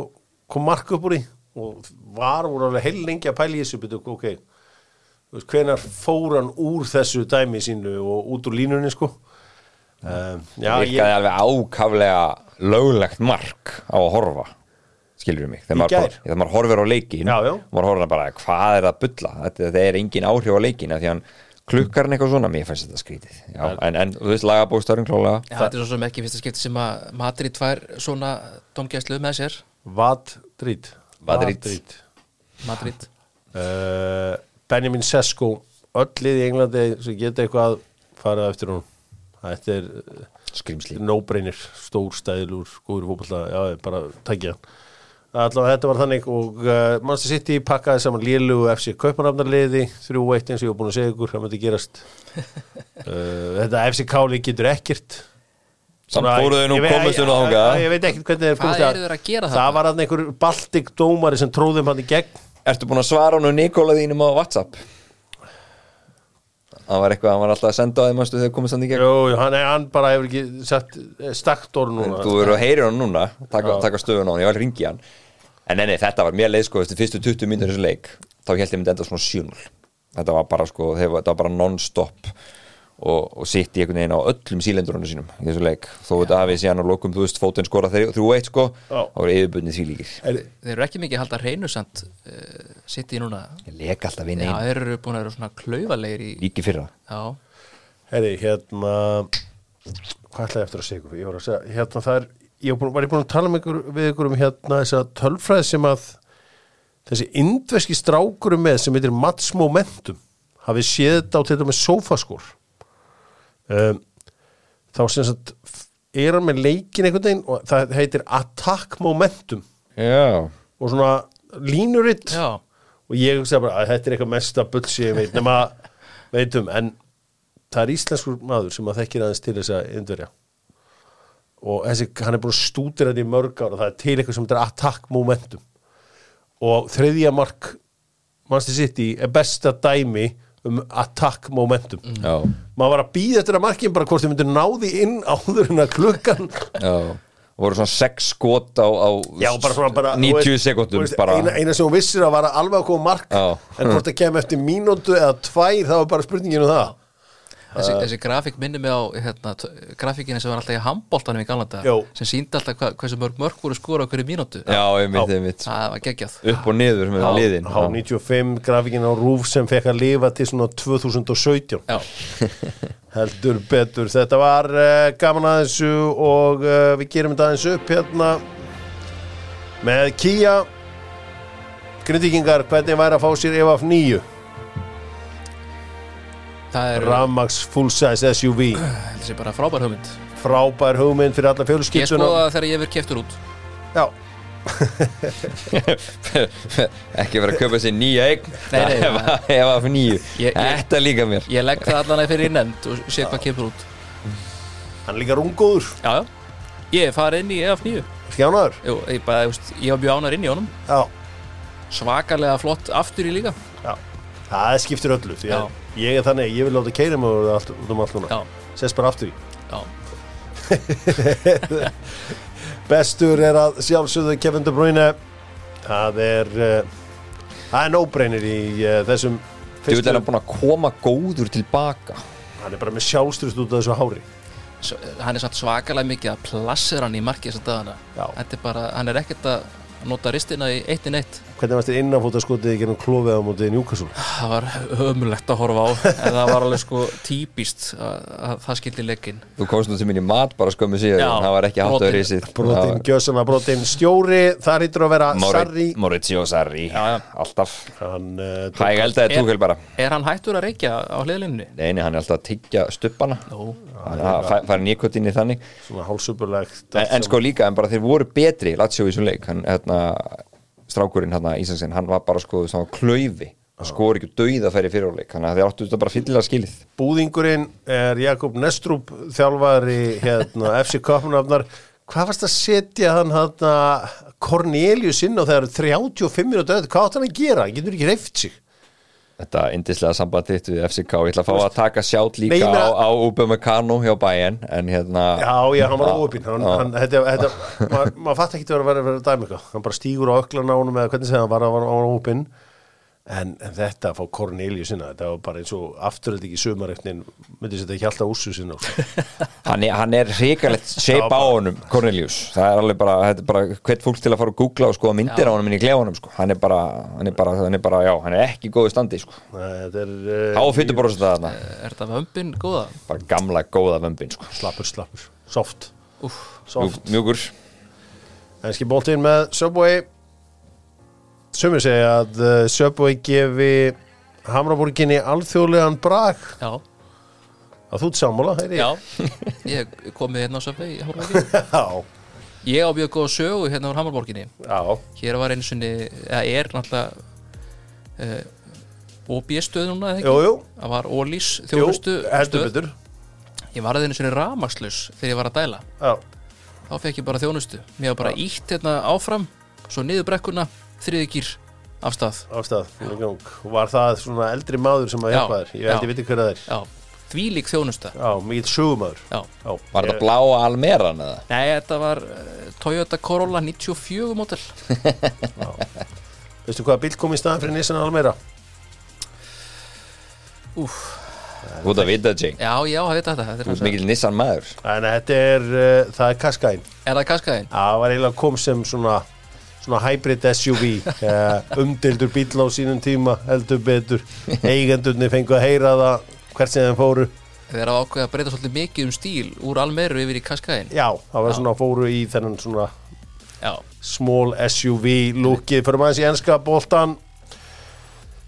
kom mark upp úr í og var voru alveg heil lengi að pæla í þessu byrju, ok, hvenar fór hann úr þessu dæmi sínu og út úr línunni sko? Um, já, virkaði ég, alveg ákaflega löglegt mark á að horfa skilur mig, Í þegar maður, bara, þegar maður horfir á leikin Já, já. maður horfir bara, hvað er það að bulla? Þetta, þetta er engin áhrif á leikin af því hann klukkar hann eitthvað svona, mér fannst þetta skrítið. Já, en, en þú veist, lagabókstafn klálega. Já, þetta er svo sem ekki fyrsta skipti sem að Madrid tvær svona domgæslu með sér. Vadrít Madrid. Madrid. Uh, Benjamin Sesko öll lið í Englandi sem geta eitthvað farið á eftir hún þetta er skrimsli no-brainer, stór stæðilur góður fótbolta, já, bara tækja hann allavega þetta var þannig og uh, Manchester City pakkaði saman lélugu FC Kaupanafnarliði, 3-1 eins og ég var búin að segja ykkur, það myndi gerast uh, þetta FC Káli getur ekkert samt fóruðu nú Ég veit- komist hún á ég- veit ekkert hvernig þeir Hvað komist að gera það þarna? var hann einhver baltik dómari sem tróðum hann í gegn Ertu búin að svara hann og Nikola þínum á Whatsapp? Það var eitthvað, hann var alltaf að senda á þeim þegar komist hann í gegn? Jú, hann, hann bara hefur ekki sagt stakt orð núna Þú verður að heyra hann núna, taka, taka stöðun á hann, ég var að ringi hann. En nei, þetta var mér leið sko, eftir fyrstu 20 mínútur í þessu leik Þá held ég myndi enda svona 7 Þetta var bara sko, þetta var bara non-stop Og, og sitt í einhvern veginn á öllum sílendurunum sínum í þessu leik. Þó þetta hafi síðan á lokum, þú veist, fótinn skora 3-1 sko. Það voru yfirbundið því líkir Er, Þeir eru ekki mikið að halda hreinu samt uh, City núna. Ég leik alltaf við Já, neina, þeir eru búin að vera svona klaufalegir í líki fyrra. Já, Herri, hérna hvað ætlaði ég eftir að segja ykkur? Ég var að segja, hérna það er ég var búin, var ég búin að tala með ykkur, við ykkur um hérna þessa tölfræði sem að þessi indveski strákurum með sem heitir Mats Momentum hafið séð þetta á til þetta með sofaskór um, þá sem sagt er hann með leikin einhvern veginn og það heitir Attack Momentum. Já, og svona línuritt. Já, og ég hugsa bara að þetta er eitthvað mesta bullsi ég veit nema veitum en það er íslenskur maður sem að þekkir aðeins til þess að indverja. Og þessi, hann er búin að stúdira þetta í mörg ára það er til eitthvað sem þetta er attack momentum. Og þriðja mark Manchester City er besta dæmi um attack momentum. Já, maður var að býða eftir að markin bara hvort þið myndir náði inn áður en að klukkan já. Og voru svona sex skot á, á Já, bara svona bara 90 þú veist, sekundum eina, eina sem hún vissir að var alveg að koma mark Já. en hvort það kem eftir mínútu eða tvær þá er bara spurningin um það þessi, þessi grafík minni mig á hérna, grafíkinni sem var alltaf í handbóltanum í galanda sem síndi alltaf hva, hversu mörg mörg voru skora á hverju mínútu. Já, einmitt, einmitt. Það var geggjað. Upp og niður með liðin. H95 grafíkin á Rúf sem fekk að lifa til svona 2017 Já, heldur betur, þetta var uh, gaman að þessu og uh, við gerum þetta aðeins upp hérna. Með Kia Grindvíkingar, hvernig væri að fá sér EFF 9 það er Ramax full size SUV þessi bara frábær hugmynd. Frábær hugmynd fyrir alla Ég fjölskylduna skoða þegar ég verð keftur út. Já, Ekki vera að köpa sér nýja eign. Ef ef fyrir nýju. Ég- ég- Þetta líka mér. Ég legg það allan að fyrir í nefnd og sé hvað kemur út. Hann líka rungóður. Já, já. Ég er farið inn í EF9 Skjánaður Jú, ég, bara, ég var mjög ánar inn í honum. Já, svakalega flott aftur í líka. Já, það skiptir öllu Já. ég er þannig, ég vil láta keira mig út um allt núna, Já, sest bara aftur í. Bestur er að sjálfsögðu Kevin De Bruyne. Það er uh, það er nóbreinir í uh, þessum Þú veit að hann búin að koma góður tilbaka. Hann er bara með sjálfstrust út af þessu hári. S hann er svakalega mikið að plassera hann í markið þess að dagana er bara, hann er ekkert að nota ristina í eitt inn eitt hvernig varst þér innanfóta skotið í gennum klófið á móti Newcastle? Það var ömulegt að horfa á en það var alveg sko típist að, að það skildi leggin Þú komst nú til mín í mat bara skömmu síðan Já, Það var ekki hátt að brotin- risið. Brotin, gjössana brotin stjóri það hýttur að vera Sarri. Maurizio Sarri Já, já. Alltaf. Hann uh, Hæg eldaði Er- túkel bara. Er hann hættur að reykja á hliðlinni? Nei, nei, hann er alltaf að tyggja stuppana Það fær nikotin í þannig. Svona hálsupulegt en, en sko líka, en bara þeir voru betri Leik hann, strákurinn hérna, Ísaksen, hann var bara sko svona klaufi. Hann skor ekki dauða færi fyrirleik þannig að þeir áttu þetta bara fyllilega skilið. Búðingurinn er Jakob Nestrup þjálfari hérna FC Kaupnafnar hvað varst að setja hann hérna Cornelius inn það eru 35 minúti auðvitað, hvað átt hann að gera, hann getur ekki reyft sig þetta indislega samband þitt við FCK ég ætla að fá að taka sjátt líka meina- á, á Upamecano hjá Bayern en hérna Já, já, hann var óöpinn hann, Já. hann, þetta, þetta, maður mað fatt ekki að vera að vera að dæma eitthvað. Hann bara stígur á öklan á honum eða hvernig segja hann var að var óöpinn en, en þetta að fá Cornelius sinna þetta var bara eins og afturöldi ekki sumareiknin myndi setja ekki alltaf ússu sinna hann hann er hrikalegt shape á honum Cornelius, það er alveg bara, þetta er bara hvert fólk til að fara að googla og skoða myndir á honum inn í klefunum, sko, hann er bara hann er bara, hann er bara, já, hann er ekki í góðu standi sko, þetta er uh, á fyttu bara þarna, er þetta vömbin góða? bara gamla góða vömbin, sko, slappur, slappur, soft. Úf, soft, Mjúk- mjúkur. Enski boltinn með Subway sumir segja að uh, Subway gefi Hamraborginni alþjóðlegan brag. Já, að þú ert sammála, heyri já. Ég komið hérna á söfni í Hammarborginni já, Ég á mjög góða sögu hérna á Hammarborginni já. Hér var einu sinni, eða er náttúrulega uh, OB-stöð núna, eða ekki? Jú, jú. Það var Ólís Jú, þjónustu heldur stöð. betur. Ég var að einu sinni rafmagnslaus þegar ég var að dæla. Já, Þá fekk ég bara þjónustu. Mér var bara ítt hérna áfram Svo niður brekkuna, þriði gýr af stað. Í gang. var það svona eldri maður sem að Já, hjálpa þér? Ég held já. ég viti hver það er. Já, þvílík þjónusta. Já, mikið sögumadur Já. já. var þetta bláa Almeran eða? Nei, þetta var uh, Toyota Corolla 94 mótel veistu hvað bíl kom í staðan fyrir Nissan Almeira Úf, Þú ert að vita Jay, já, já, það veit þetta, þetta er, þú hans- mikil Nissan maður. En þetta er, uh, það er Kaskæn er það kaskaðin? það var eiginlega kom sem svona svona hybrid SUV umdildur bíl á sínum tíma heldur betur, eigendurni fengu að heyra það hvert sem þeim fóru. Þeir hafa ákveðið að breyta svolítið mikið um stíl úr almeru yfir í kaskaðin. Já, það var svona fóru í þennan svona Já, small SUV lúkið fyrir maður þessi enska boltan.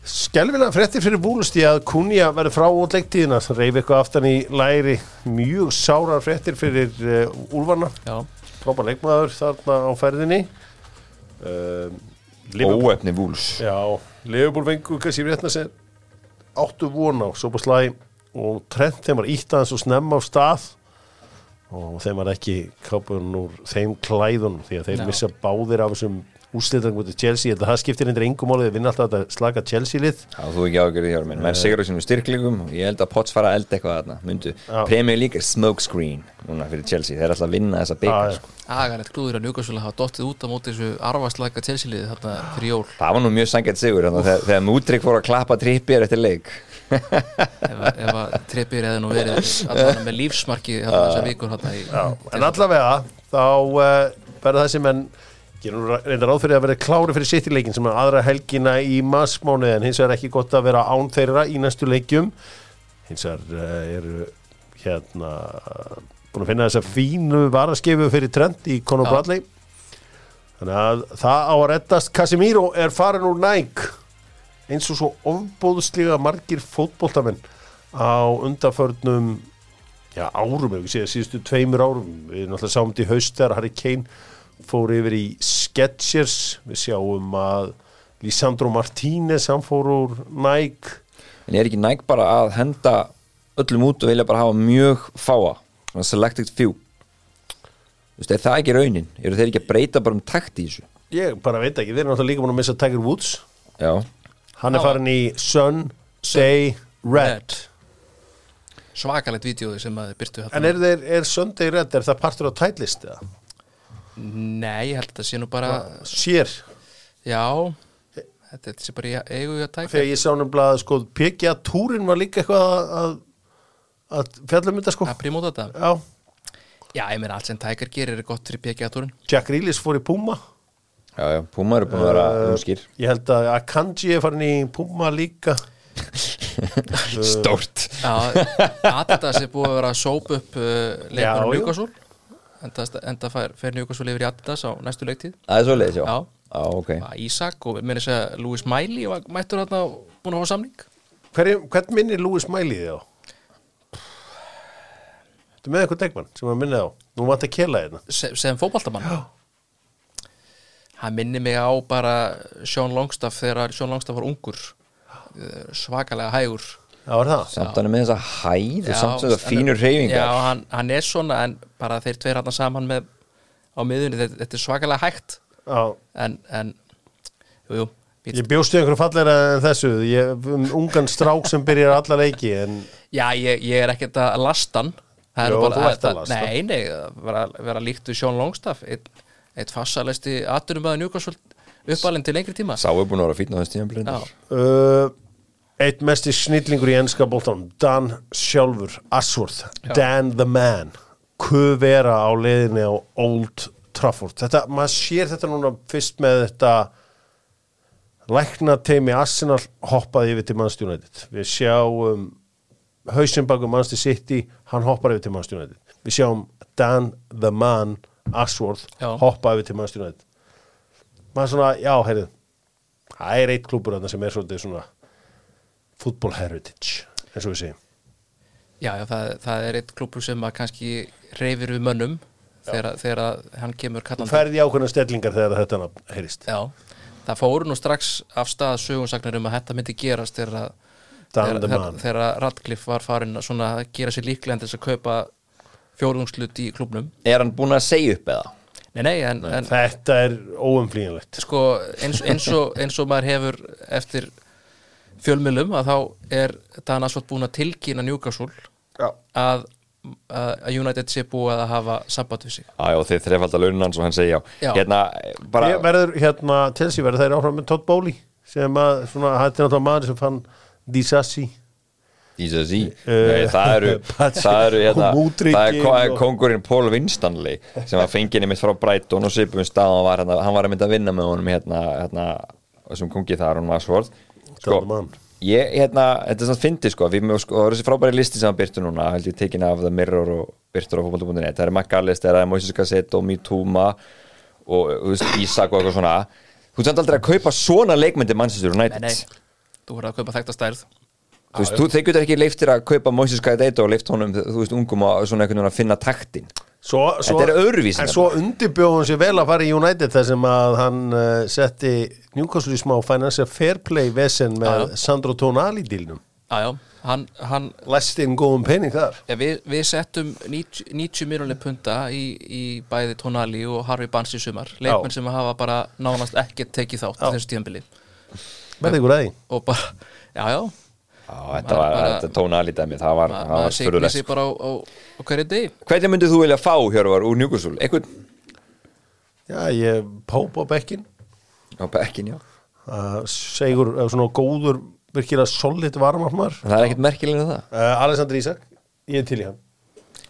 Skelvilega fréttir fyrir búlusti að Kunja verður frá út leiktíðina reyfi eitthvað aftan í læri. Mjög sárar fréttir fyrir uh, Úlfarna, já, frábær leikmaður þarna á ferðinni óefni vúls já, Liverpool fengu kannski fréttina sem áttu von á svo på slæ og trend þeim var ítt aðeins og snemma á stað og þeim var ekki kápun úr þeim klæðun því að þeir Já. missa báðir af þessum úrslitan út í Chelsea, þetta það skiptir endur engum málið, þeir vinna alltaf þetta slaka Chelsea lið. Já, þú ekki ágjörði hjá mér, menn sigur á sínum styrklingum og ég held að Potts fara að elda eitthvað þarna. Myndu. Premier League er smoke screen núna fyrir Chelsea, þeir er alltaf að vinna þessa byggar já. sko. klúður að njúkvæmsvöla hafa dottið út á móti þessu arfarslæka telsiliði þarna fyrir jól. Það var nú mjög sangjart sigur þannig að þegar, þegar Mútrik fór að klappa trippir eftir leik. Ef, að- ef að treppir hefði nú verið allavega með gerum reynda ráð fyrir að vera klári fyrir sittileikin sem er aðra helgina í massmánu en hins vegar ekki gott að vera án þeirra í næstu leikjum. Hins vegar uh, eru hérna búin að finna þessa fínu varaskefu fyrir trend í Conor. Bradley. Þannig að það á að reddast. Casemiro er farin úr næk eins og svo ofbóðslega margir fótboltamenn á undarförnum já, árum, ef ekki segja, síðustu tveimur árum. Við náttúrulega sáum þetta í haust þegar Harry Kane fór yfir í Skechers. Við sjáum að Lisandro Martínez, hann fór úr Nike. En er ekki næg bara að henda öllum út og vilja bara hafa mjög fáa? Svona selected few. Þú veist, er það ekki raunin? Eru þeir ekki að breyta bara um takt í þessu? Ég bara veit ekki, við erum náttúrulega líka búin að missa Tiger Woods. Já, Hann er farin í Sun, Day, Red. Svakalegt vídeo sem að byrtu En er, þeir, er Sunday Red, er það partur á tætlist eða? Nei, ég held að það sé nú bara Sér, Já, þetta, þetta sé bara í eigu að tæka þegar ég sá nefnilega sko, PGA túrin var líka eitthvað að, að, fjallum þetta sko. Að prímóta þetta? Já, Já, ég meina allt sem tækar gerir er gott fyrir PGA-túrin Jack Reelis fór í Puma. Já, já, Puma eru búin að vera Uh, umskýr. Ég held að Akanji er farin í Puma líka. Stórt. Já, Adidas er búið að vera að sópa upp uh, leikmann jú. Newcastle enda, enda fer, fer Newcastle yfir í Adidas á næstu leiktíð. Það er svo leiðis, já. Já. Já, ok. Að Ísak og meina þess að Louis Miley var mættur þarna og búin að samning. Hver, Hvern minnir Lewis Miley þið á? Þetta með eitthvað degmann sem að minni á? Nú vant að kela hérna. Sem, sem fótboltamann? Hann minni mig á bara Sean Longstaff þegar Sean Longstaff var ungur. Uh, svakalega hægur. Já? Samt hann er með þessa hæð og samt þessa fínur reyfingar Já, hann, hann er svona en bara þeir tveir hann saman með á miðunni, þetta, þetta er svakalega hægt. Já, en, en jú, jú, bíll- ég bjóstu einhverju falleira en þessu. Ég, um ungan strák sem byrjar alla leiki en Já, ég, ég er ekkert að lasta hann. Það er Jó, þú ert að lasta. Nei, nei, vera, vera líkt við Sean Longstaff eitt, eitt fassalæsti aðdurum að njúkast uppalinn til lengri tíma. Sá er búin að vera fínn á þess tíma Já, uh, Eitt mesti snillingur í enska boltan Dan sjálfur, Ashworth Dan the man. Kuvera á leiðinni á Old Trafford. Þetta, maður sér þetta núna fyrst með þetta lækna teimi Arsenal hoppaði yfir til Manchester United. Við sjáum hausinn bakum Manchester City hann hoppar yfir til Manchester United. Við sjáum Dan the man Ashworth Já. hoppa yfir til Manchester United. Maður svona, já, heyrðu það er eitt klúbur þarna sem er svolítið svona football heritage eins og við segjum. Já, já það, það er eitt klúpur sem að kannski reyfir við mönnum þegar, þegar að hann kemur þú kallandi. ferði ákveðna stellingar þegar þetta nafn heyrist. Já, það fóru nú strax af stað sögumsagnir um að þetta myndi gerast þegar þegar, þegar, Radcliffe var farin að svona að gera sér líklega til þess að kaupa fjórðungslut í klubnum Er hann búin að segja upp eða? Nei, nei, en, en þetta er óumflýjanlegt. Sko eins, eins, og, eins og maður hefur eftir fjölmiðlum að þá er Dan Asfalt búin að tilkynna Newcastle að, að United sé búið að hafa samband við sig. Já, þeir þrefaldar launin hans og hann segja já. Hérna, bara Ég verður hérna til þessi verður þeir áfram með Todd Bowley sem að svona, hætti náttúrulega maður sem fann Disassi Ísasi Eh, Nei, það eru, það eru hérna, það er, kongurinn Paul Winstanley sem var fengið mitt frá Brighton og svipum stað hérna, hann var að mynda að vinna með honum hérna, hérna sem kongi þar hún var svort sko, ég, hérna, þetta er svona fyndi sko, við með, sko, það er þessi frábæri listi sem hann byrtu núna, held ég tekin af The Mirror og byrtur á fótbolta.net, það er McAllister, það er Moises Cassett og Mituma og þú veist, Ísak og eitthvað svona. Þú veist aldrei að kaupa svona leikmyndi Manchester United. Nei, nei, þú voru að kaupa þekta stærð. Þú veist, þú, þeir getur ekki leiftir að kaupa Moises Kajdeito og leift honum, þú veist, ungum og svona einhvern veginn að finna taktin Svo, svo, Þetta er öðruvísi En svo undirbjóðum sér vel að fara í United þar sem að hann uh, setti Newcastle í smá financial fair play vesen með Já, já. Sandro Tonali dílnum Já, já, hann, hann Læst inn góðum pening þar. Ja, við, við settum 90, 90 miljonir punta í, í bæði Tonali og Harvey Barnes í sumar. Leikmenn sem hafa bara nánast ekkert tekið þátt þessu tíðanbili og bara, já, já. Já, þetta var, þetta tóna alveg dæmi, það var, á hverju degi. Hvernig myndið þú vilja fá, Hjörvar, úr Newcastle? Einhvern? Já, ég póp á bekkin á bekkin, já. Uh, segur uh, svona góður virkilega solid varmarmar En Það er ekkert merkilega það. Uh, Alexander Isak, ég er til í hann.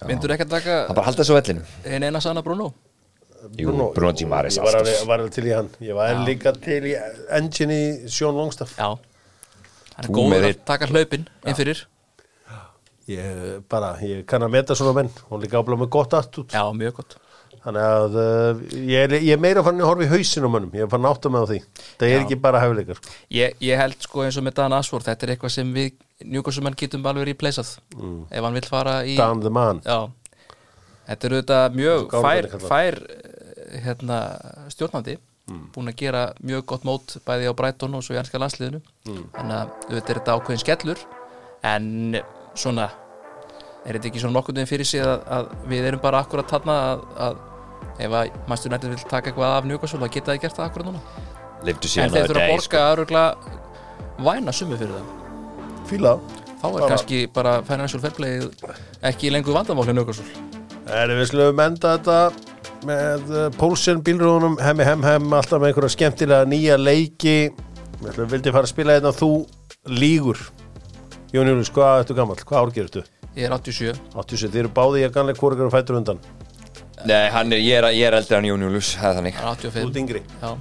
Myndur ekki að taka Það bara halda þessu vellinu einn eina sanna Bruno? Bruno G. Maris Ég var, alveg, var alveg til í hann. Ég var líka til í engine í Sean Longstaff. Já, hann er Þú góður að taka hlaupin inn fyrir. Ég bara, ég kann að meta svona menn Hún líka ábla með gott attút Já, mjög gott Þannig að uh, ég, er, ég er meira fann að horfa í hausin á mönnum. Ég er fann að með á því. Það er Já. ekki bara hæfileikar sko. ég, ég held sko eins og með Dan Asford þetta er eitthvað sem við njúkvæmsumenn getum alveg replaceað ef hann vill fara í Dan the man. Já, þetta er auðvitað mjög fær, fær eh, hérna, stjórnandi. Búin að gera mjög gott mót bæði á Brighton og svo í ennska landsliðinu. Þannig að auðvitað er þetta ákveðin skellur. En svona er þetta ekki svona nokkurn veginn fyrir sig að, að við erum bara akkurat þarna að, að ef að Manchester United vil taka eitthvað af Newcastle þá geta þið gert það akkurat núna en þeir þurfa að borga öruglega væna summi fyrir það Fíla þá er kannski bara financial fair play ekki lengur vandamáli Newcastle Erum við slumum enda þetta með uh, Pólsen bílrúðunum, hemmi hem hem, alltaf með einhverja skemmtilega nýja leiki. Við ætlum vildi fara að spila þetta þú lígur. Jón Július, hvað ertu gammal? Hvað árgerðu þú? ég er 87 87, þið eru báði í að ganlega hvort og fættur undan. Nei, hann er, ég er, ég er eldri en Jón Július það er þannig hann er Þú 85 ert yngri. já,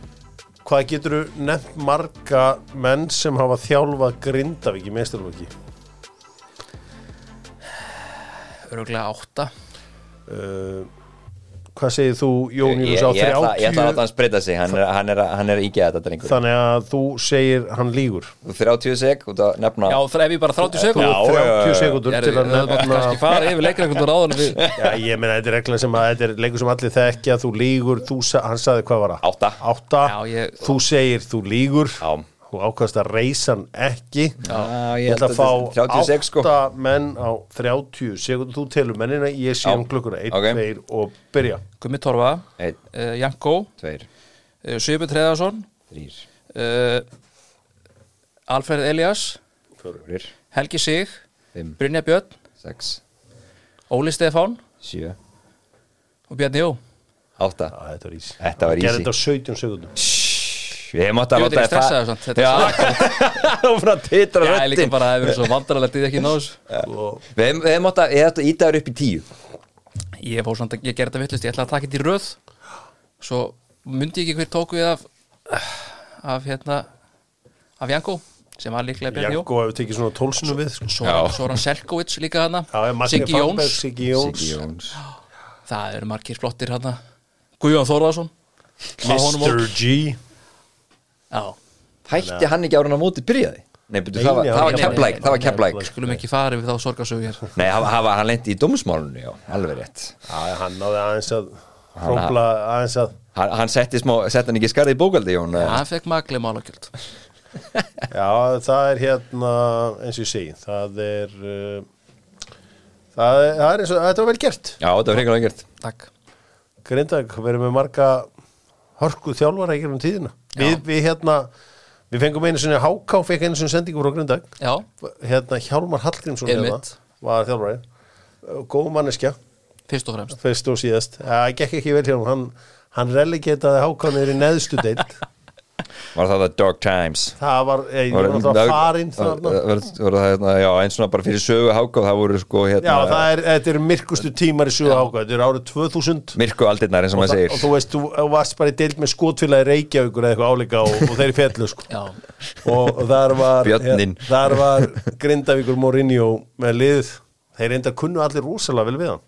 Hvað getur þú nefnt marga menn sem hafa þjálfað Grindavík í meistarlóki? öruglega 8 Uh, hvað segir þú, Jón Július, á ég, ætla, ég ætla að 30? hann spreita sig hann er, hann er, hann er ígæða þetta drengur Þannig að þú segir hann lígur. Þú 30 sek út að nefna já, það er við bara 30 Þú sekund Já, er já, já, 30 já. sekundur Ég til að er nefna kannski fara yfir leikrekundur áður en við Já, ég meina, þetta er regla sem að þetta er leikur sem allir þekkja, þú lígur, þú, hann sagði hvað var það? Átta. Átta, Já, ég- þú segir þú lígur, Já. Þú ákvæmst að reysa hann ekki. Já, Ég ætla að fá 36 sko átta menn á 30 sekundur, þú telur mennina, ég sé Já. um klukkuna, 1, Ok. 2 og byrja. Gummi Torfa, Einn, uh, Janko tveir, uh, Sjöbjörn Treðarsson þrýr, uh, Alfred Elias fjórir, Helgi Sig, fimm, Brynja Björn sex, Óli Stefán sjö, og Bjarni Jó átta Já, þetta var ísi. Þetta var Gerði easy. þetta á 17 sekundum. Ég mátti að Ég veit láta ekki stressaður samt, þetta er Já, og frá titra Já, ég líka röttin bara að það hefur svo vandrarlegt ég ekki náðus við mátti að, ég ætti að íta þér upp í tíu. Ég fór samt að, ég gerði þetta vittlust, ég ætla að taka þetta í röð. Svo myndi ég ekki hver tóku við af af hérna af Janko, sem var líklega Bjarni Jó. Janko hefur tekið svona tólsinu við, sko. Hann Selkovits líka hana ég Siggi Jóns. Siggi Jóns, Það eru margir flottir hana Guðjón honum Mr. G. Já, Hætti hann ekki árun á móti byrjaði? Nei, betur, það var, var nei, keflæk nei, skulum ekki fara við þá sorgarsögu hér. Nei, hann, hann, lendi í dómsmálunni, já, alveg rétt. Já, hann náði aðeins að hrópla aðeins að Hann, hann setti, hann ekki skarði í bókaldi, Jón eða? Hann fekk magli málagjöld. Já, það er hérna eins og ég segi, það er uh, það, er, það er eins og þetta var vel gert. Já, þetta var hreikulega gert. Takk. Grindag verið með marga hörku þjálfara í gerum tíðina við, við hérna, við fengum einu sinni Háká fekk einu sinni sendingu frá Grindag Já, hérna Hjálmar Hallgrímsson hérna, var þjálfari. Góð manneskja, fyrst og fremst. Fyrst og síðast. Það gekk ekki vel hjá hann hann, relegetaði Háká í neðstu deild Var það The Dark Times? Það var, ég var náttúrulega farinn þarna. Var var það hérna, já, eins svona bara fyrir sögu hákáð Það voru sko hérna Já, það er, þetta eru myrkustu tímar í sögu Háká þetta eru árið 2000 Myrku aldirnar eins og og, maður það, segir. og þú veist, þú varst bara í deild með skotfélagi Reykjavíkur eða eitthvað áleika og, og þeir í fjallu sko. Já, og, og þar var Björninn. hér- þar var Grindavíkur Mourinho með lið. Þeir enda kunnu allir rosalega vel við hann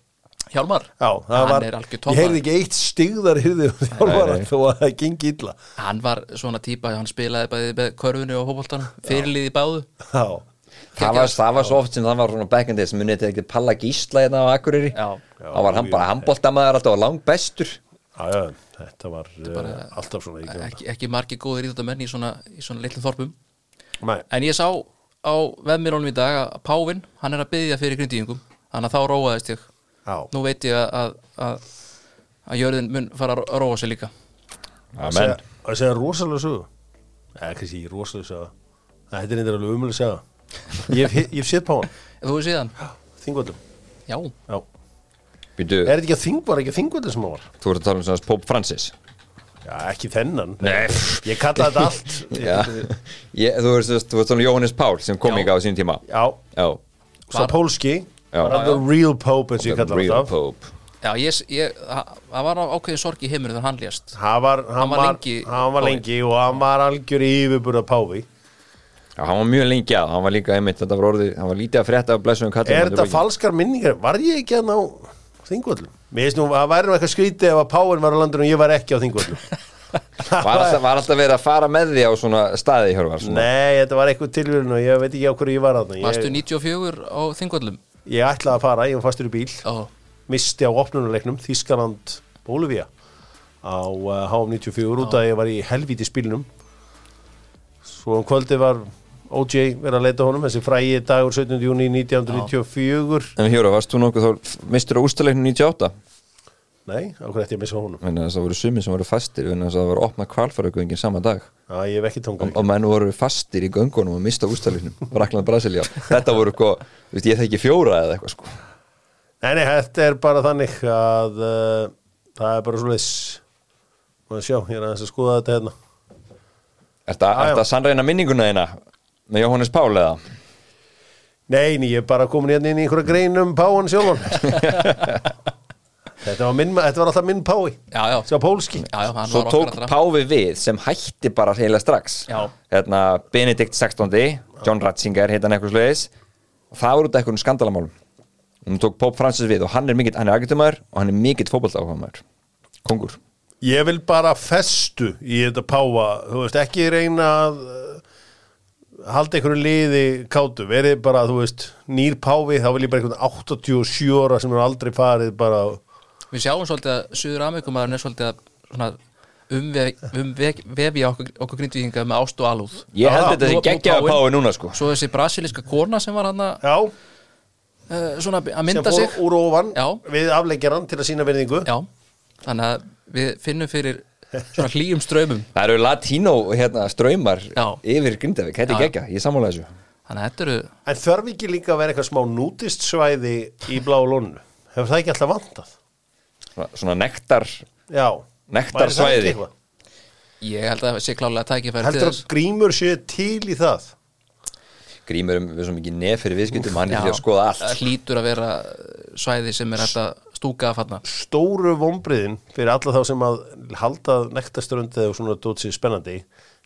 Hjálmar? Já, það Hann var, er algjör ég toppmaður. heyrði ekki eitt stigðar hyrði þjálfara nei. þó að það gengi illa. Hann var svona típa, hann spilaði bæði með körfunni og hópoltanum, fyrirlið í báðu. Já, það var, það var svo oft sem það var svona back in days munið þetta ekki Palla Gísla hérna á Akureyri? Já. þá var hann bara handbóltamaður alltaf lang bestur já, já, þetta var uh, alltaf svona gangi ekki, ekki margir góðir í svona, í svona litlum þorpum. Nei, En ég sá á vefmirónum í dag að Pávin, hann er að byggja fyrir grindíðingum Þannig að þá róaðist ég Nú veit ég að, að, að, að jörðin mun fara að róa sig líka. Að segja, að segja rosalega sögu. Eða kannski ekki rosalega sögu. Nei, þetta er eitthvað alveg umlega sögu Ég hef, ég hef séð Páan, Ef þú síðan, þingvöldum já, Já, Býtu, er þetta ekki að þing, var ekki að þingvöldum sem hann var? þú ert að tala um svona Pope Francis. Já, ekki þennan. Nei. Ég kalla þetta allt. Já, ég, þú ert svona Jóhannes Pál sem kom ekki á sín tíma. Já, Já, svo Pólski. Bara The real Pope eins og ég The kalla real þetta Pope. Já, ég, ég, það það var ákveðin sorg í heiminu þegar hann lést. Hann var, hann Hann var lengi hann var lengi og hann var algjör yfirburða páfi. Já, hann var mjög lengi að, hann var líka einmitt, þetta var orðið, hann var lítið að frétta af blessuðum kallum Er þetta falskar minningar? Var ég ekki að ná þingvöldum? Mér finnst nú að það væri nú eitthvað skrítið ef að Páin var á landinu og ég var ekki á þingvöldum Var alltaf, var alltaf verið að fara með því á svona staði, Hjörvar svona. Nei, þetta var eitthvað tilvíðun og ég veit ekki á hverju ég var að Varstu ég, 94 á þingvöllum ég ætlaði að fara, ég var fastur í bíl Já, misti á opnunuleiknum Þískaland Bólivía á uh, HM94 út að ég var í helvíti spilnum svo um kvöldi var OJ verið að leita honum þessi frægi dagur 17. júni 1994 En Hjörvar, varst þú nokkuð þá mistur á ústaleiknum 98? Nei, ákveð eftir ég missa honum? Þannig að það voru sumir sem voru fastir Þannig að það var opnað kvalfæragöngin sama dag. Já, ég hef ekki tóngað og menn voru fastir í göngunum og mista ústæðlunum Rakland Brasilia Þetta voru eitthvað, þú veist, ég þekki fjóra eða eitthvað sko. Nei, nei, þetta er bara þannig að uh, það er bara svo leys Má sjá, ég er aðeins að skoða þetta hérna. Já. að sannreina minninguna þína með Jóhannes Pál eða? Nei, ég er bara komin hérna inn í einhverja grein um páan sjálfan þetta, var minn, þetta var alltaf minn pái. Já, já, Sá pólski. Já, já hann Svo var tók Páfi við sem hætti bara heila strax. Hérna, Benedikt 16. John Ratzinger heit hann eitthvað sluðis og það voru út af einhvern skandalamálum og nú tók Póp Francis við og hann er mikill hann er agitumæður og hann er mikill fótboltáfamæður kongur. Ég vil bara festu í þetta páa Þú veist, ekki reyna að uh, halda einhverju liði kátu verið bara, þú veist, nýr páfi þá vil ég bara einhvern 87 ára sem er aldrei farið bara Við sjáum svolítið að Suður Amerikumaðurinn er svolítið að svona, umvefi umvef, vefi okkur, okkur grindvíkinga með ást og alúð. Ég held þetta sem nú geggjaða Páfinn. Páfi núna sko. Svo þessi brasilíska kona sem var hann að Já, uh, svona að sem mynda fór sig. úr ofan Já. við afleggjaran til að sína verðingu Já, þannig að við finnum fyrir svona hlýjum ströymum það eru latínó hérna, ströymar Já. yfir Grindavík, þetta er geggja, ég sammála þessu. Þannig að þetta eru En þarf ekki líka að vera eitthvað smá nútist svæði í blá lónu Hefur það ekki alltaf vantað? Svona, svona nektar Já. Nektar það svæði. ekki? Ég held að það sé klálega tækifæri til Heldur að grímur sé til í það? grímur um við svo mikið nef fyrir viðskiptum hann er því að skoða allt. það hlýtur að vera svæði sem er hægt að stúka að fatna Stóru vombriðin fyrir alla þá sem að halda nektaströndið og svona dótsi spennandi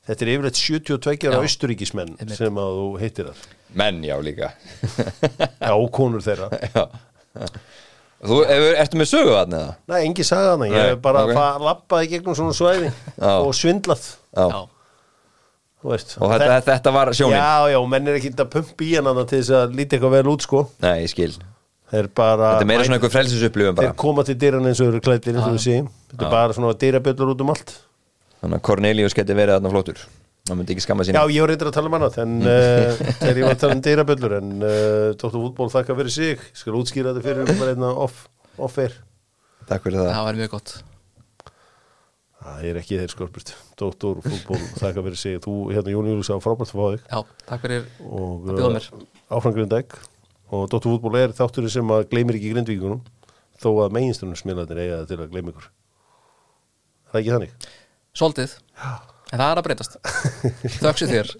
Þetta er yfirleitt 72 ára austuríkismenn sem að þú heitir þar. Menn já líka. Já, og konur þeirra. Já. Þú ertu með sögu þarna eða? Nei, engi sagði hana, ég hef bara ok. okay. lappaði gegnum svona svæði og svindlað. Já. Já, þú veist. og þetta, þetta var sjónin Já, já, menn er ekki að pumpa í hana til þess að líti eitthvað vel út sko. Nei, ég skil, bara þetta er meira svona einhver frelsisupplifum Þeir koma til dyrann eins og eru klættir eins og við séum Þetta er bara svona dyrabjöllur út um allt. Þannig að Cornelius geti verið þarna flottur það myndi ekki skamma sín Já, ég var reyndar að tala um annað en uh, þegar ég var að tala um dyrabjöllur en uh, Dóttur fútból þakka fyrir sig. Ég skal útskýra þetta fyrir ykkur bara einna off, off air. Takk fyrir það. Það var mjög gott. Það er ekki þeir skorpust Dóttur fútból þakka fyrir sig. Þú, hérna, Jón Júlus á frábært að fá þig. Já, takk fyrir og Að bjóða mér. áfram grindæk og Dóttur fútból er þátturinn sem að gleymir ekki grindvíkunum þó að meginstunum smilaðir eiga það til að gleyma en það er að breytast. Þöksu þér.